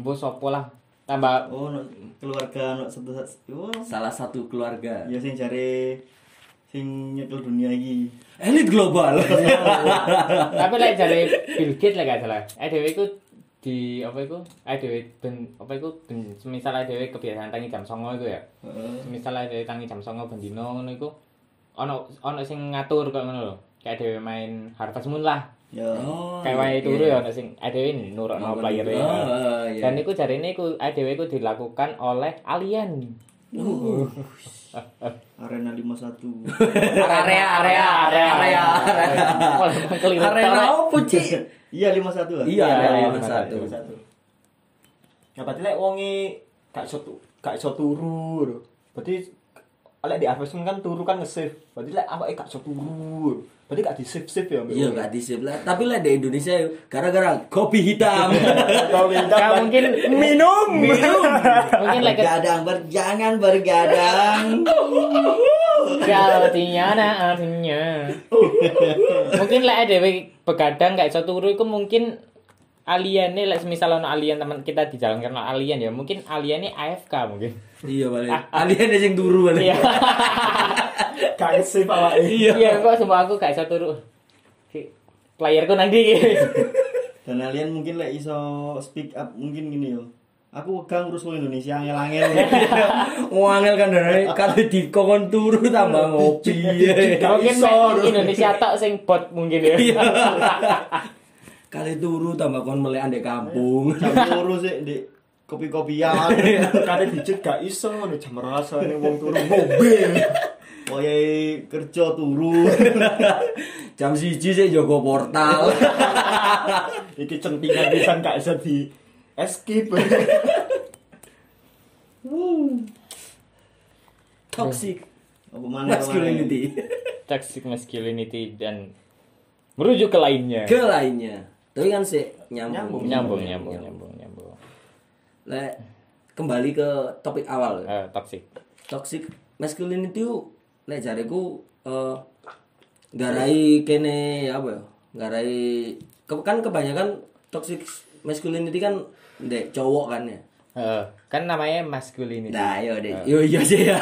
mbok sopo lah tambah Oh, no, keluarga no satu oh, Salah satu keluarga. ya sing cari sing nyekel dunia iki. Elit global. tapi lek jare Bill Gates lah gak salah eh dhewe iku di apa iku eh dhewe ben apa iku ben semisal eh dhewe kebiasaan tangi jam 09.00 iku ya Heeh. semisal eh dhewe tangi jam 09.00 ben dino ngono iku ono ono sing ngatur kok ngono lho kayak dhewe main Harvest Moon lah Ya. Oh. kayak wae iya. turu ya ono sing eh dhewe nurokno player e. Oh, iya. dan iku jarine iku eh dhewe iku dilakukan oleh alien Arena 51. area area area area. Arena apa, Cik? Iya 51 lah. Iya, arena satu. satu. Ya berarti lek wonge gak iso gak iso turu berarti lek di harvest Moon kan turu kan nge-save. Berarti lek awake gak iso turu berarti gak di save save ya? Iya, gak disip lah. Tapi lah di Indonesia gara-gara kopi hitam. Kau minta Gak mungkin minum Minum. mungkin lagi Bergadang berjangan bergadang. kalau tiada artinya mungkin lah ada begadang gak iso turu itu mungkin alien nih like, misal ono alien teman kita di jalan karena alien ya mungkin alien ini AFK mungkin Iya, balik. Alien ada yang turu balik. iya gak nge-save awake iya. Kok semua aku gak iso turu playerku nanti. Dan alien mungkin lek iso speak up mungkin gini yo. Aku wegang ngurus wong Indonesia angel-angel. Wangel kan dari kalau di kokon turu tambah ngopi. mungkin mek Indonesia tok sing bot mungkin ya Iya. Kali turu tambah kon melek andek kampung. Jam loro sih di kopi-kopian. Kade dicet gak iso ngono jam rasa wong turu mobil. Wayahe kerja turu. Jam siji sih jogo portal. Iki centingan pisan gak iso di escape. Toxic Apa mana masculinity. toxic masculinity dan merujuk ke lainnya Ke lainnya. Tapi kan sih nyambung. nyambung nyambung nyambung nyambung Lek kembali ke topik awal. Eh, toxic Toxic masculinity itu lek jareku eh garai kene apa ya? Garai ke- kan kebanyakan toxic masculinity kan ndek cowok kan ya. Eh, kan namanya masculinity Nah, yo deh. Yo iya sih ya.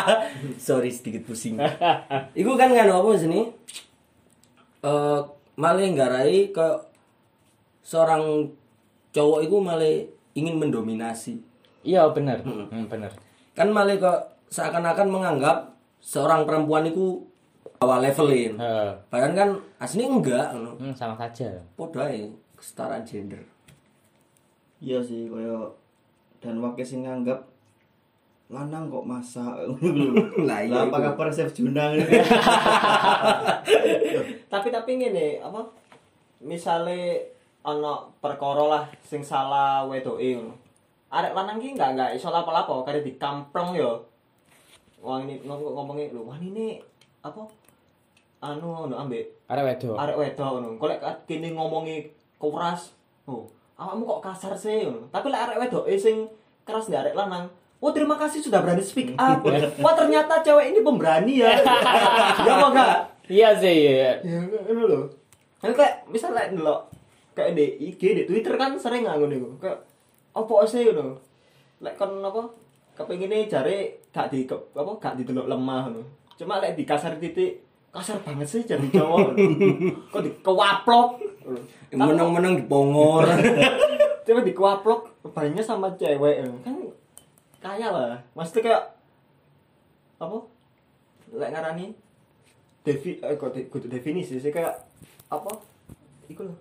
Sorry sedikit pusing. Iku kan kan apa sini? Eh malah nggarai ke seorang cowok itu malah ingin mendominasi. iya bener Hmm, bener Kan malah kok seakan-akan menganggap seorang perempuan itu bawah levelin. Eh, Padahal kan aslinya enggak ngono. hmm, sama saja Podo ae kesetaraan gender. Iya sih koyo dan wakil sing nganggap lanang kok masak. Lah, iya apa kabar Chef Junang? tapi tapi ngene apa misale ana perkara lah sing salah wedoke ngono arek lanang ki enggak enggak iso lapo-lapo kare dikampleng yo wong ini ngomong ngomongnya lho wah ini apa anu ngono ambek arek wedok arek wedok ngono kok lek kene ngomongi keras oh awakmu kok kasar sih ngono tapi lek arek wedok eh sing keras ndek arek lanang Oh terima kasih sudah berani speak up. Wah ternyata cewek ini pemberani ya. ya apa enggak? iya sih iya. Ya ngono lho. Kan kayak misalnya ndelok kayak di IG, di Twitter kan sering nggak ngono iku. Kayak apa sih ngono. Lek kon apa kepengine jare gak di apa gak didelok lemah ngono. Cuma lek di kasar titik kasar banget sih jadi cowok. Kok di kewaplok. Menang-menang dipongor. Coba dikewaplok banyak sama cewek kan kaya lah. Maksudnya kayak apa? Lek ngarani devi eh kok kudu definisi sih kayak apa? Iku lho.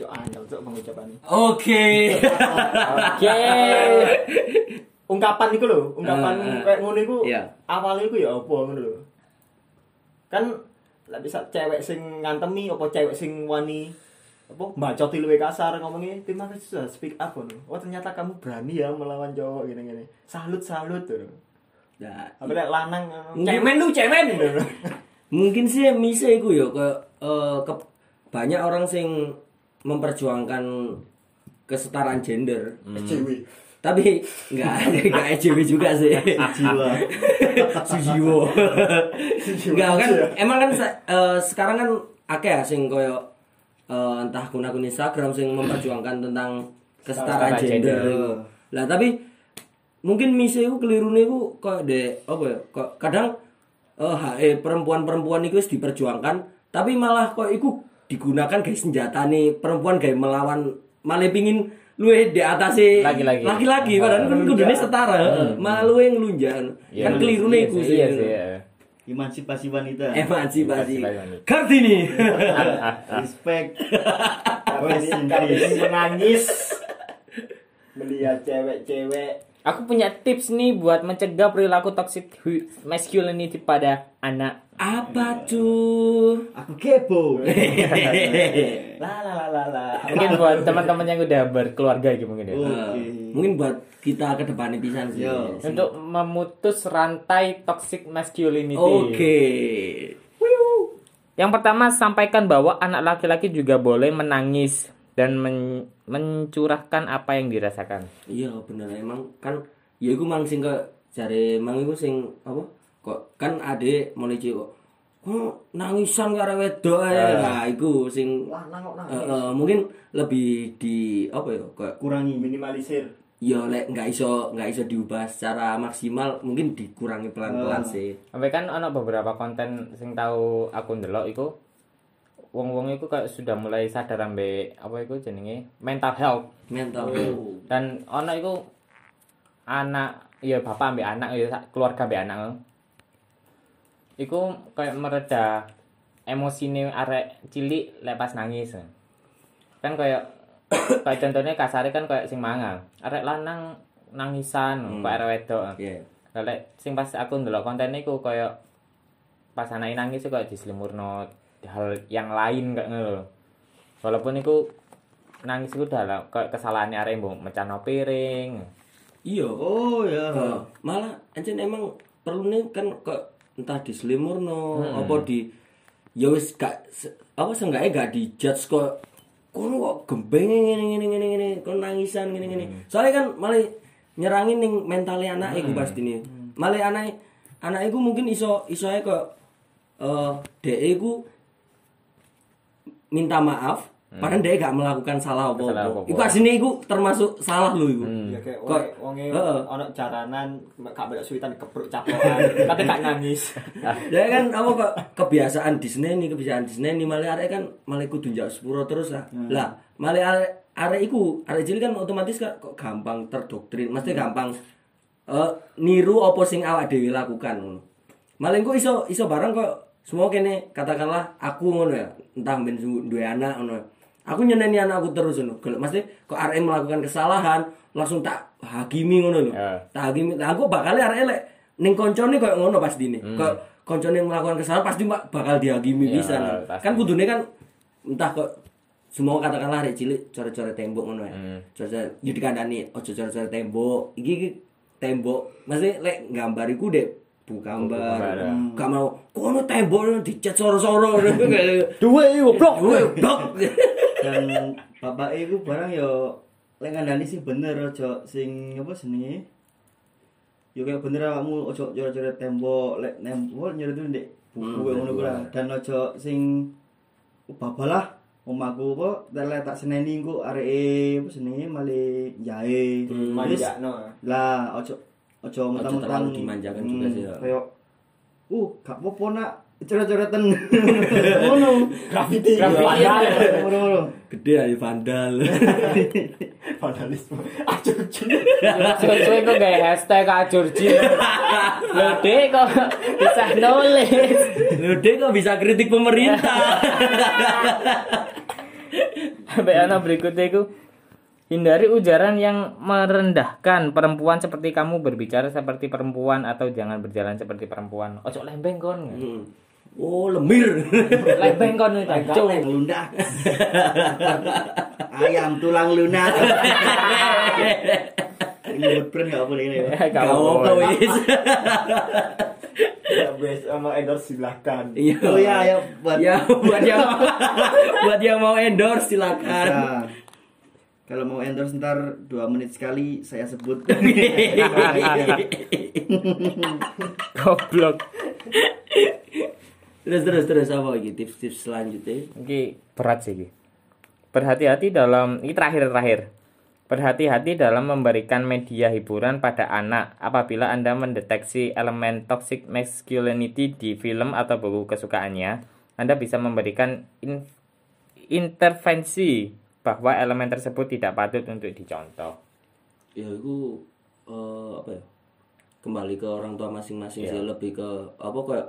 Cok angel cok. Oke. oke Ungkapan iku lho, ungkapan Eh, eh. kayak ngono iku. Iya. Awalnya iku ya apa ngono lho. Kan lah bisa cewek sing ngantemi apa cewek sing wani apa bacoti luwe kasar ngomongnya terima kasih sudah speak up loh. Oh ternyata kamu berani ya melawan cowok gini-gini. Salut salut tuh. Nah, Apa lek lanang cemen lu cemen mungkin sih bisa iku ya ke, eh, ke- banyak orang sing memperjuangkan kesetaraan gender. Cewek. Tapi nggak nggak EJW juga sih. jiwa Sujiwo. Enggak kan emang kan eh, sekarang kan akeh ya sing koyo eh, entah akun-akun Instagram sing memperjuangkan tentang kesetaraan gender. gender. Lah tapi mungkin mise iku kelirune iku kok de apa ya? Kok kadang eh HE perempuan-perempuan iku wis diperjuangkan tapi malah kok iku digunakan guys senjata nih perempuan kayak melawan malah pingin luwe di atas Laki-laki. laki-laki padahal kan kudune setara malah luwe ngelunjak. Kan kelirune Iya iku sih, sih. Iya sih. iya. emansipasi wanita. Emansipasi. Kartini. respect. Ini menangis. Melihat cewek-cewek Aku punya tips nih buat mencegah perilaku toxic masculinity pada anak. apa tuh? Aku kepo. La la la la la. Mungkin buat teman-teman yang udah berkeluarga gitu mungkin ya. Eh, mungkin buat kita ke depan pisan sih. Yo. Untuk memutus rantai toxic masculinity. oke. Yang pertama sampaikan bahwa anak laki-laki juga boleh menangis dan men- mencurahkan apa yang dirasakan. iya bener. Emang kan ya iku mang sing ke jare mang iku sing apa kok kan ade mulai cek kok nangisan karo wedok ae? Nah iku sing eh, nangis eh, mungkin lebih di apa ya kayak kurangi minimalisir. Ya lek nggak iso nggak iso diubah secara maksimal mungkin dikurangi pelan-pelan sih. Sampai kan ono beberapa konten sing tahu aku ndelok iku wong-wong iku kayak sudah mulai sadar ambe apa iku jenenge? Mental health. Mental dan ono iku anak ya bapak ambek anak ya keluarga ambek anak. Iku kayak mereda emosine arek cilik lepas nangis. Kan kayak kayak contohnya kasarnya kan kayak sing mangal. Arek lanang nangisan kayak arek wedok. Iya. Lah, lek sing pas aku ndelok konten iku kayak pas anake nangis kayak dislimurno hal yang lain kayak ngono. Walaupun iku nangis iku udah lah kayak kesalahan arek mbok mecahno piring. iya. Oh ya malah ancen emang perlu nih kan kok entah di selimurno apa di ya wis gak apa seenggaknya gak di judge kok kono kok gembeng ngene ngene ngene ngene kon nangisan ngene ngene soalnya kan malah nyerangin ning mentalnya anak iku pasti nih. Malah anak anak iku mungkin iso iso kok eh dek iku minta maaf padahal dia gak melakukan salah apa-apa. Iku aslinya iku termasuk salah lho iku. ya kayak Kok- wonge ono jaranan gak beda suwitan kepruk capokan tapi gak nangis Ya kan apa kok kebiasaan Disney nih kebiasaan Disney nih malah arek kan malah kudu njak sepuro terus lah. Lah malah arek arek iku arek cilik kan otomatis kok kok gampang terdoktrin, mesti gampang eh, niru apa sing awak dhewe lakukan ngono. Malah engko iso iso barang kok semua kene katakanlah aku ngono ya, entah ben duwe anak ngono. Aku nyeneni anakku terus ngono. Mesti kok arek melakukan kesalahan langsung tak hakimi ngono lho. Ya. Tak hakimi. Lah aku bakal arek elek ning koncone koyo ngono pasti nih. Kok koncone melakukan kesalahan pasti mak- bakal dihakimi Ya, bisa. pasti. Kan kudune kan entah kok semua katakanlah arek cilik core-core tembok ngono ya. Core-core yo dikandani ojo core-core tembok. Iki iki tembok. Mesti lek gambar iku dek bu gambar. gambar, ya. Gak mau kono tembok dicat soro-soro. Duwe goblok. Duwe blok. dan bapak iku barang yo lek ngandani sih bener ojo sing apa jenenge yo kayak bener awakmu ojo coret-coret tembok lek nembok nyoret itu ndek buku Hmm, ngono kuwi lah. dan ojo sing babalah omaku apa tele tak seneni engko areke apa jenenge male jahe Hmm, Wis, lah ojo ojo mentang-mentang terlalu dimanjakan juga sih, ya. kayak uh gak apa-apa nak coret-coretan ngono graffiti Graffiti. ngono Gede aja vandal. vandalisme aja Cuy-cuy kok gak hashtag ajurji. Lho dek kok bisa nulis. Lho Dek kok bisa kritik pemerintah. Sampai ana berikutnya itu hindari ujaran yang merendahkan perempuan seperti kamu berbicara seperti perempuan atau jangan berjalan seperti perempuan. Ojo lembeng kon. Hmm. Oh, lemir. Lembeng kon itu. Tulang lunak. Ayam tulang lunak. Ini buat brand nggak boleh ini. ya. Gak Kau apa-apa. wis. Ya wes sama endorse silahkan. Iya. Oh ya, ayo buat Ya, buat yang buat yang mau endorse silakan. Bisa. Kalau mau endorse ntar 2 menit sekali saya sebut. Goblok. terus terus terus apa lagi tips-tips selanjutnya? Ini berat sih. Berhati-hati dalam ini terakhir-terakhir. Berhati-hati dalam memberikan media hiburan pada anak apabila Anda mendeteksi elemen toxic masculinity di film atau buku kesukaannya. Anda bisa memberikan in- intervensi bahwa elemen tersebut tidak patut untuk dicontoh. Ya itu eh, apa ya? Kembali ke orang tua masing-masing sih lebih ke apa kayak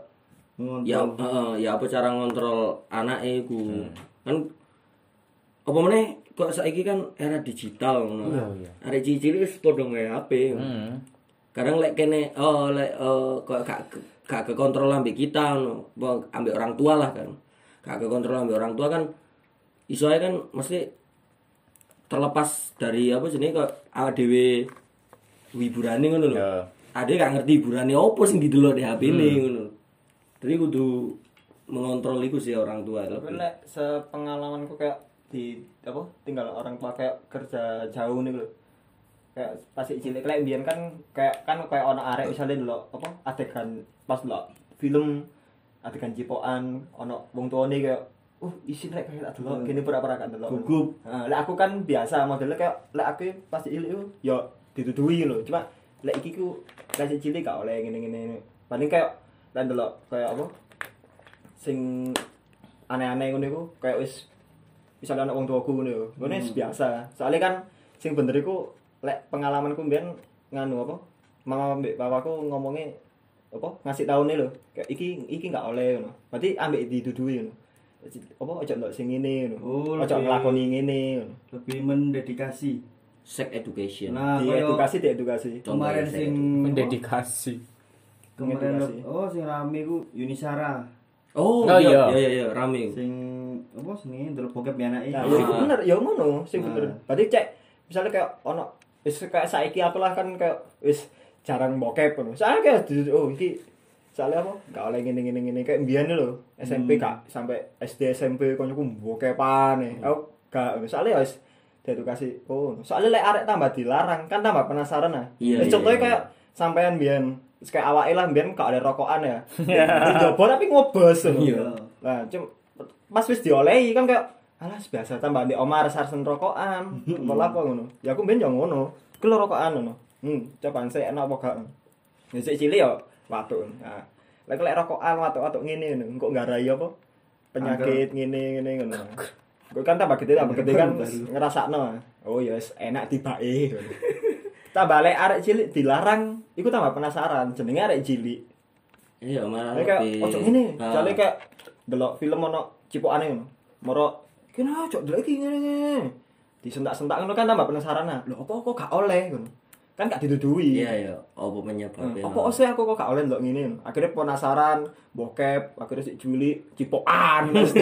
ya eh, ya apa cara ngontrol anaknya iku. Kan apa meneh kok saiki kan era digital ngono. iya. Arek cilik wis padha nge HP. Hmm. Kadang lek kene oh lek eh, kok gak gak kekontrol ambek kita ngono. Ambek orang tua lah kan. Gak kekontrol ambek orang tua kan iso ae kan mesti terlepas dari apa jenenge kok awak dhewe hiburane ngono lho. Ya. Ade gak ngerti hiburane opo sing didelok di HP ini ngono. Jadi kudu mengontrol iku sih orang tua. Tapi lek sepengalamanku kayak di apa tinggal orang tua kayak kerja jauh nih lho. Kayak pas cilik lek mbiyen kan kayak kan kayak ono arek misalnya dulu apa adegan pas dulu film adegan cipokan ono wong tuane kayak uh isi lek kayak tak delok kene pura-pura kan delok. Gugup. Nah, lek aku kan biasa modelnya kayak lek aku pas cilik itu ya ditutui lho. Cuma lek iki ku lek cilik gak oleh ngene-ngene. Paling kayak lek delok kayak apa? Sing aneh-aneh ngono iku kayak wis misalnya anak wong tuaku ngono yo. Ngono wis biasa. Soalnya kan sing bener iku lek pengalamanku mbiyen nganu apa? Mama mbek papaku ngomongnya apa ngasih tahu nih lho kayak iki iki nggak oleh ngono berarti ambek didudui ngono apa ojo ndelok sing ngene ngono Oh, ojo nglakoni ngene ngono Lebih mendedikasi. sex education. Nah, di edukasi di edukasi kemarin sing Mendedikasi. kemarin oh sing rame ku Yunisara. Oh, Oh, iya, iya. iya, iya, rame. Sing apa sing ndelok bokep ya anake. Nah, ya iku Ah. bener, ya ngono, sing Ah. bener. Berarti cek misalnya kayak ono wis kayak saiki aku lah kan kayak wis jarang bokep ngono. Soalnya kayak oh iki soalnya apa? Gak oleh ngene ngene ngene kayak mbiyen lho, SMP Hmm. kak sampai SD SMP konyoku bokepan nih. Hmm. Aku gak soalnya ya wis diedukasi. Oh, soalnya lek arek tambah dilarang kan tambah penasaran nah. Iya, Wis iya, contohnya iya. kayak sampean wis kayak awake lah mbiyen gak ada rokokan ya. Dijobo tapi ngobos. Iya. Nah, cum pas wis diolehi kan kayak alah biasa tambah di Omar sarsen rokokan. Pola apa ngono? Ya aku ben yo ngono. Ku lho rokokan ngono. Hmm, cobaan saya enak apa gak? Ya cilik yo watuk. Nah, lek lek rokokan watuk-watuk ngene ngono, engko nggarai apa? Penyakit ngene ngene ngono. Gue kan tambah gede tambah gede kan ngerasakno. Oh ya wis enak tibake. tambah lek arek cilik dilarang, iku tambah penasaran jenenge arek cilik. Iya, malah Kayak ojo ngene, Ah. jale kayak delok film ono cipokane ngono. Moro kene ojo delok iki ngene. Disentak-sentak ngono kan tambah penasaran. Lho apa kok gak oleh ngono. Kan gak didudui. Iya, iya. Apa penyebabnya? Apa sih aku kok gak oleh ndelok ngene. Akhirnya penasaran, bokep, akhirnya si Juli cipokan mesti.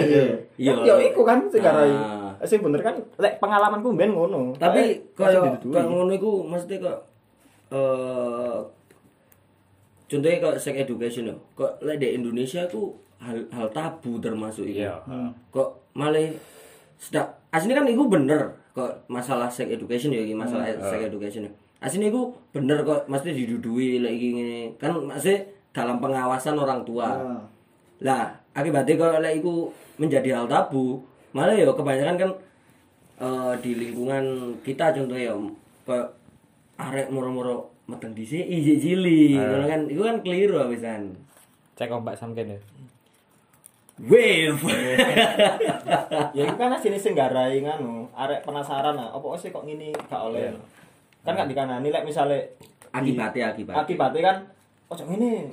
Iya. Kan ya iku kan sing garai. Ah. Sing bener kan lek pengalamanku ben ngono. Tapi kalau kalau ngono iku mesti kok eh contohnya kok sex education yo. Kok lek di Indonesia ku hal hal tabu termasuk itu. Iya. Kok malah sedak aslinya kan itu bener kok masalah sex education ya masalah sex education. ya. Aslinya itu bener kok mesti didudui lagi ngene. Kan masih dalam pengawasan orang tua. Ah. Lah, akibatnya kalau lek iku menjadi hal tabu, malah ya kebanyakan kan eh, di lingkungan kita contohnya ya kayak arek moro-moro meteng dhisik iji cili, ngono kan iku kan keliru abisan. Cek ombak sampean ya. Wave. ya itu kan sini sing garai nganu arek penasaran lah apa sih kok ngini gak oleh kan gak dikanani lek misale Akibatnya, akibatnya. akibatnya kan ojo ngene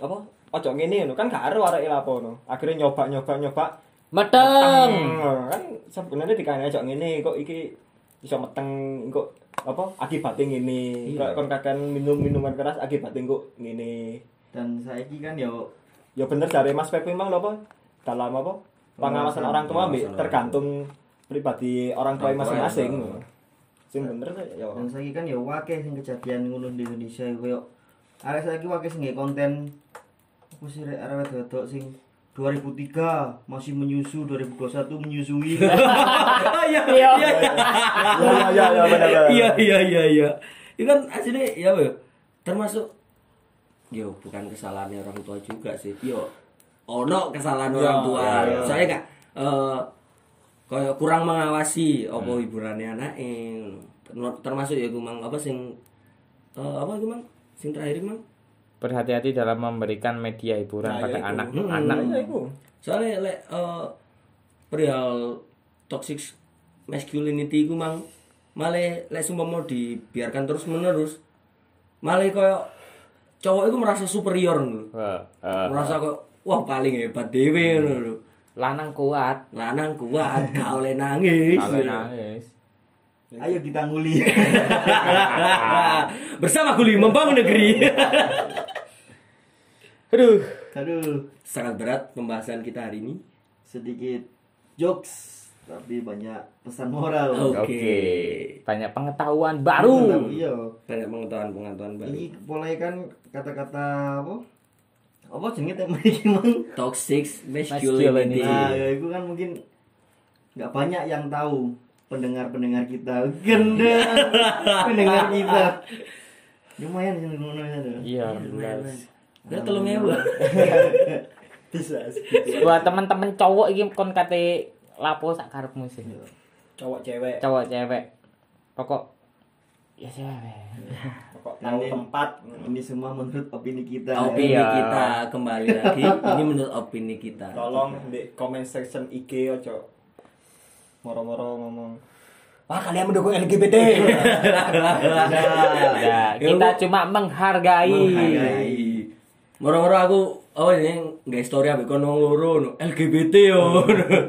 apa? Ojo ngene ngono. Kan gak ero arek lapo ngono. Akhirnya nyoba nyoba nyoba Meteng. Meteng. kan sebenarnya dikanani ojo ngene kok iki iso meteng kok apa akibatnya ngene. Iya. kok kon kakan minum minuman keras akibatnya kok ngene. Dan saiki kan yo ya bener dari Mas Pep memang lho apa? Dalam apa? Pengawasan orang tua tergantung pribadi orang tua masing-masing ya. Sing bener ya Dan saiki kan ya wakil sing kejadian ngono di Indonesia koyo arek saiki wakil sing konten apa sih rek arek wedok sing 2003 masih menyusu 2021 menyusui iya iya iya. ya ya ya bener bener. Iya iya iya iya. Itu kan aslinya ya Bro. termasuk yo bukan kesalahannya orang tua juga sih. Yo ono kesalahan orang Ya, tua. ya, ya. Kak eh kayak kurang mengawasi apa hiburannya anake ngono. Termasuk ya gue mang apa sing eh, apa gue mang? Sing terakhir mang? Berhati-hati dalam memberikan media hiburan Nah, pada ya anak Hmm. anak. Nah, iya soalnya lek eh, perihal toxic masculinity ku mang malah lek sumpah mau dibiarkan terus menerus malah koyo cowok itu merasa superior ngono Wah, eh, merasa kok wah paling hebat dewe ngono lho lanang kuat, lanang kuat gak oleh nangis. Kalau nangis. ayo kita nguli. Bersama Guli membangun negeri. Aduh, aduh. Sangat berat pembahasan kita hari ini. Sedikit jokes tapi banyak pesan moral. Oke. Oke. Banyak pengetahuan baru. iya. Banyak pengetahuan pengetahuan baru. Ini mulai kan kata-kata apa apa jenenge tema iki mang toxic Masculinity. nah ya itu kan mungkin nggak banyak yang tahu pendengar-pendengar kita genda pendengar kita lumayan sih ngono ya Iya, tolong ya, Bu. bisa Buat teman-teman cowok iki kon kate lapo sak karepmu sih. cowok cewek Cowok cewek. Pokok ya cewek. kok tahu Ini- tempat ini semua menurut opini kita. Opini Iya. kita kembali lagi. Ini menurut opini kita. Tolong di comment section IG ojo moro-moro ngomong wah kalian mendukung LGBT Ya, kita cuma menghargai. menghargai. Moro-moro aku oh ini nggak story apa kon wong loro no LGBT yo.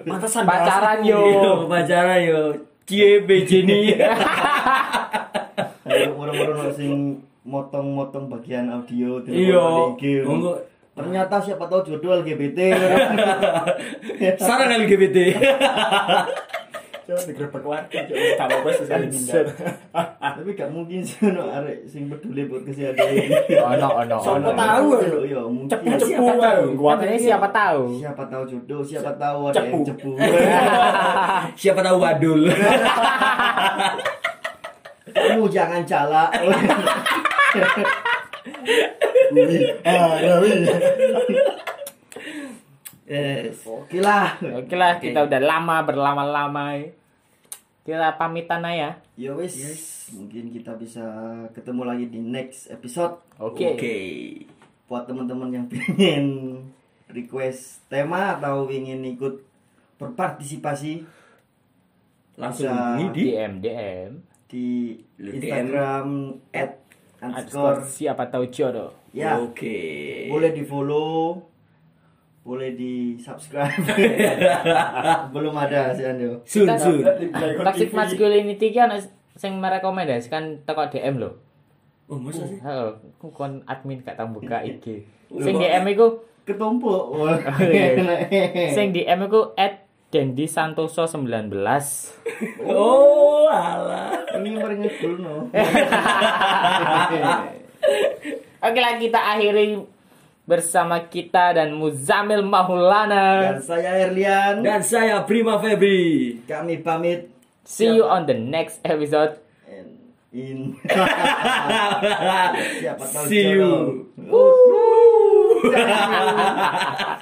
Mantesan Pacaran yo. Pacaran yo cie bejeni no sing motong-motong bagian audio di Iya. Ternyata siapa tahu jodoh LGBT. sarang LGBT coba digerebek warga coba gak apa-apa sosial media Tapi gak mungkin sih no arek sing peduli buat kesehatan ini. Ono ono Siapa ono. tahu Iya, iya, mungkin. cepu-cepu kan gua Katanya siapa tahu? Siapa tahu jodoh, siapa tahu ada yang Cepu. cepu. siapa tahu wadul Kamu jangan ya yes Oke lah. Oke lah, kita udah lama berlama-lama. Kita pamitan aja. Ya wis, mungkin kita bisa ketemu lagi di next episode. Oke. oke Buat teman-teman yang pengen request tema atau ingin ikut berpartisipasi langsung Bisa. di DM DM. Di. Instagram at Underscore siapa tahu jodoh. ya. Oke. Boleh di follow boleh di subscribe belum ada sih Ando. Sun sun. Toxic masculinity ki ana sing merekomendasikan teko DM lho. oh masa sih? Heeh, ku kon admin gak tau buka IG. Sing DM iku ketumpuk. Sing DM iku Dendi Santoso 19. oh alah. Ini merengut dulu no. Oke lah kita akhiri bersama kita dan Muzamil Maulana. dan saya Erlian. Dan saya Prima Febri. Kami pamit. See you on the next episode. and in. Siapa tahu See you.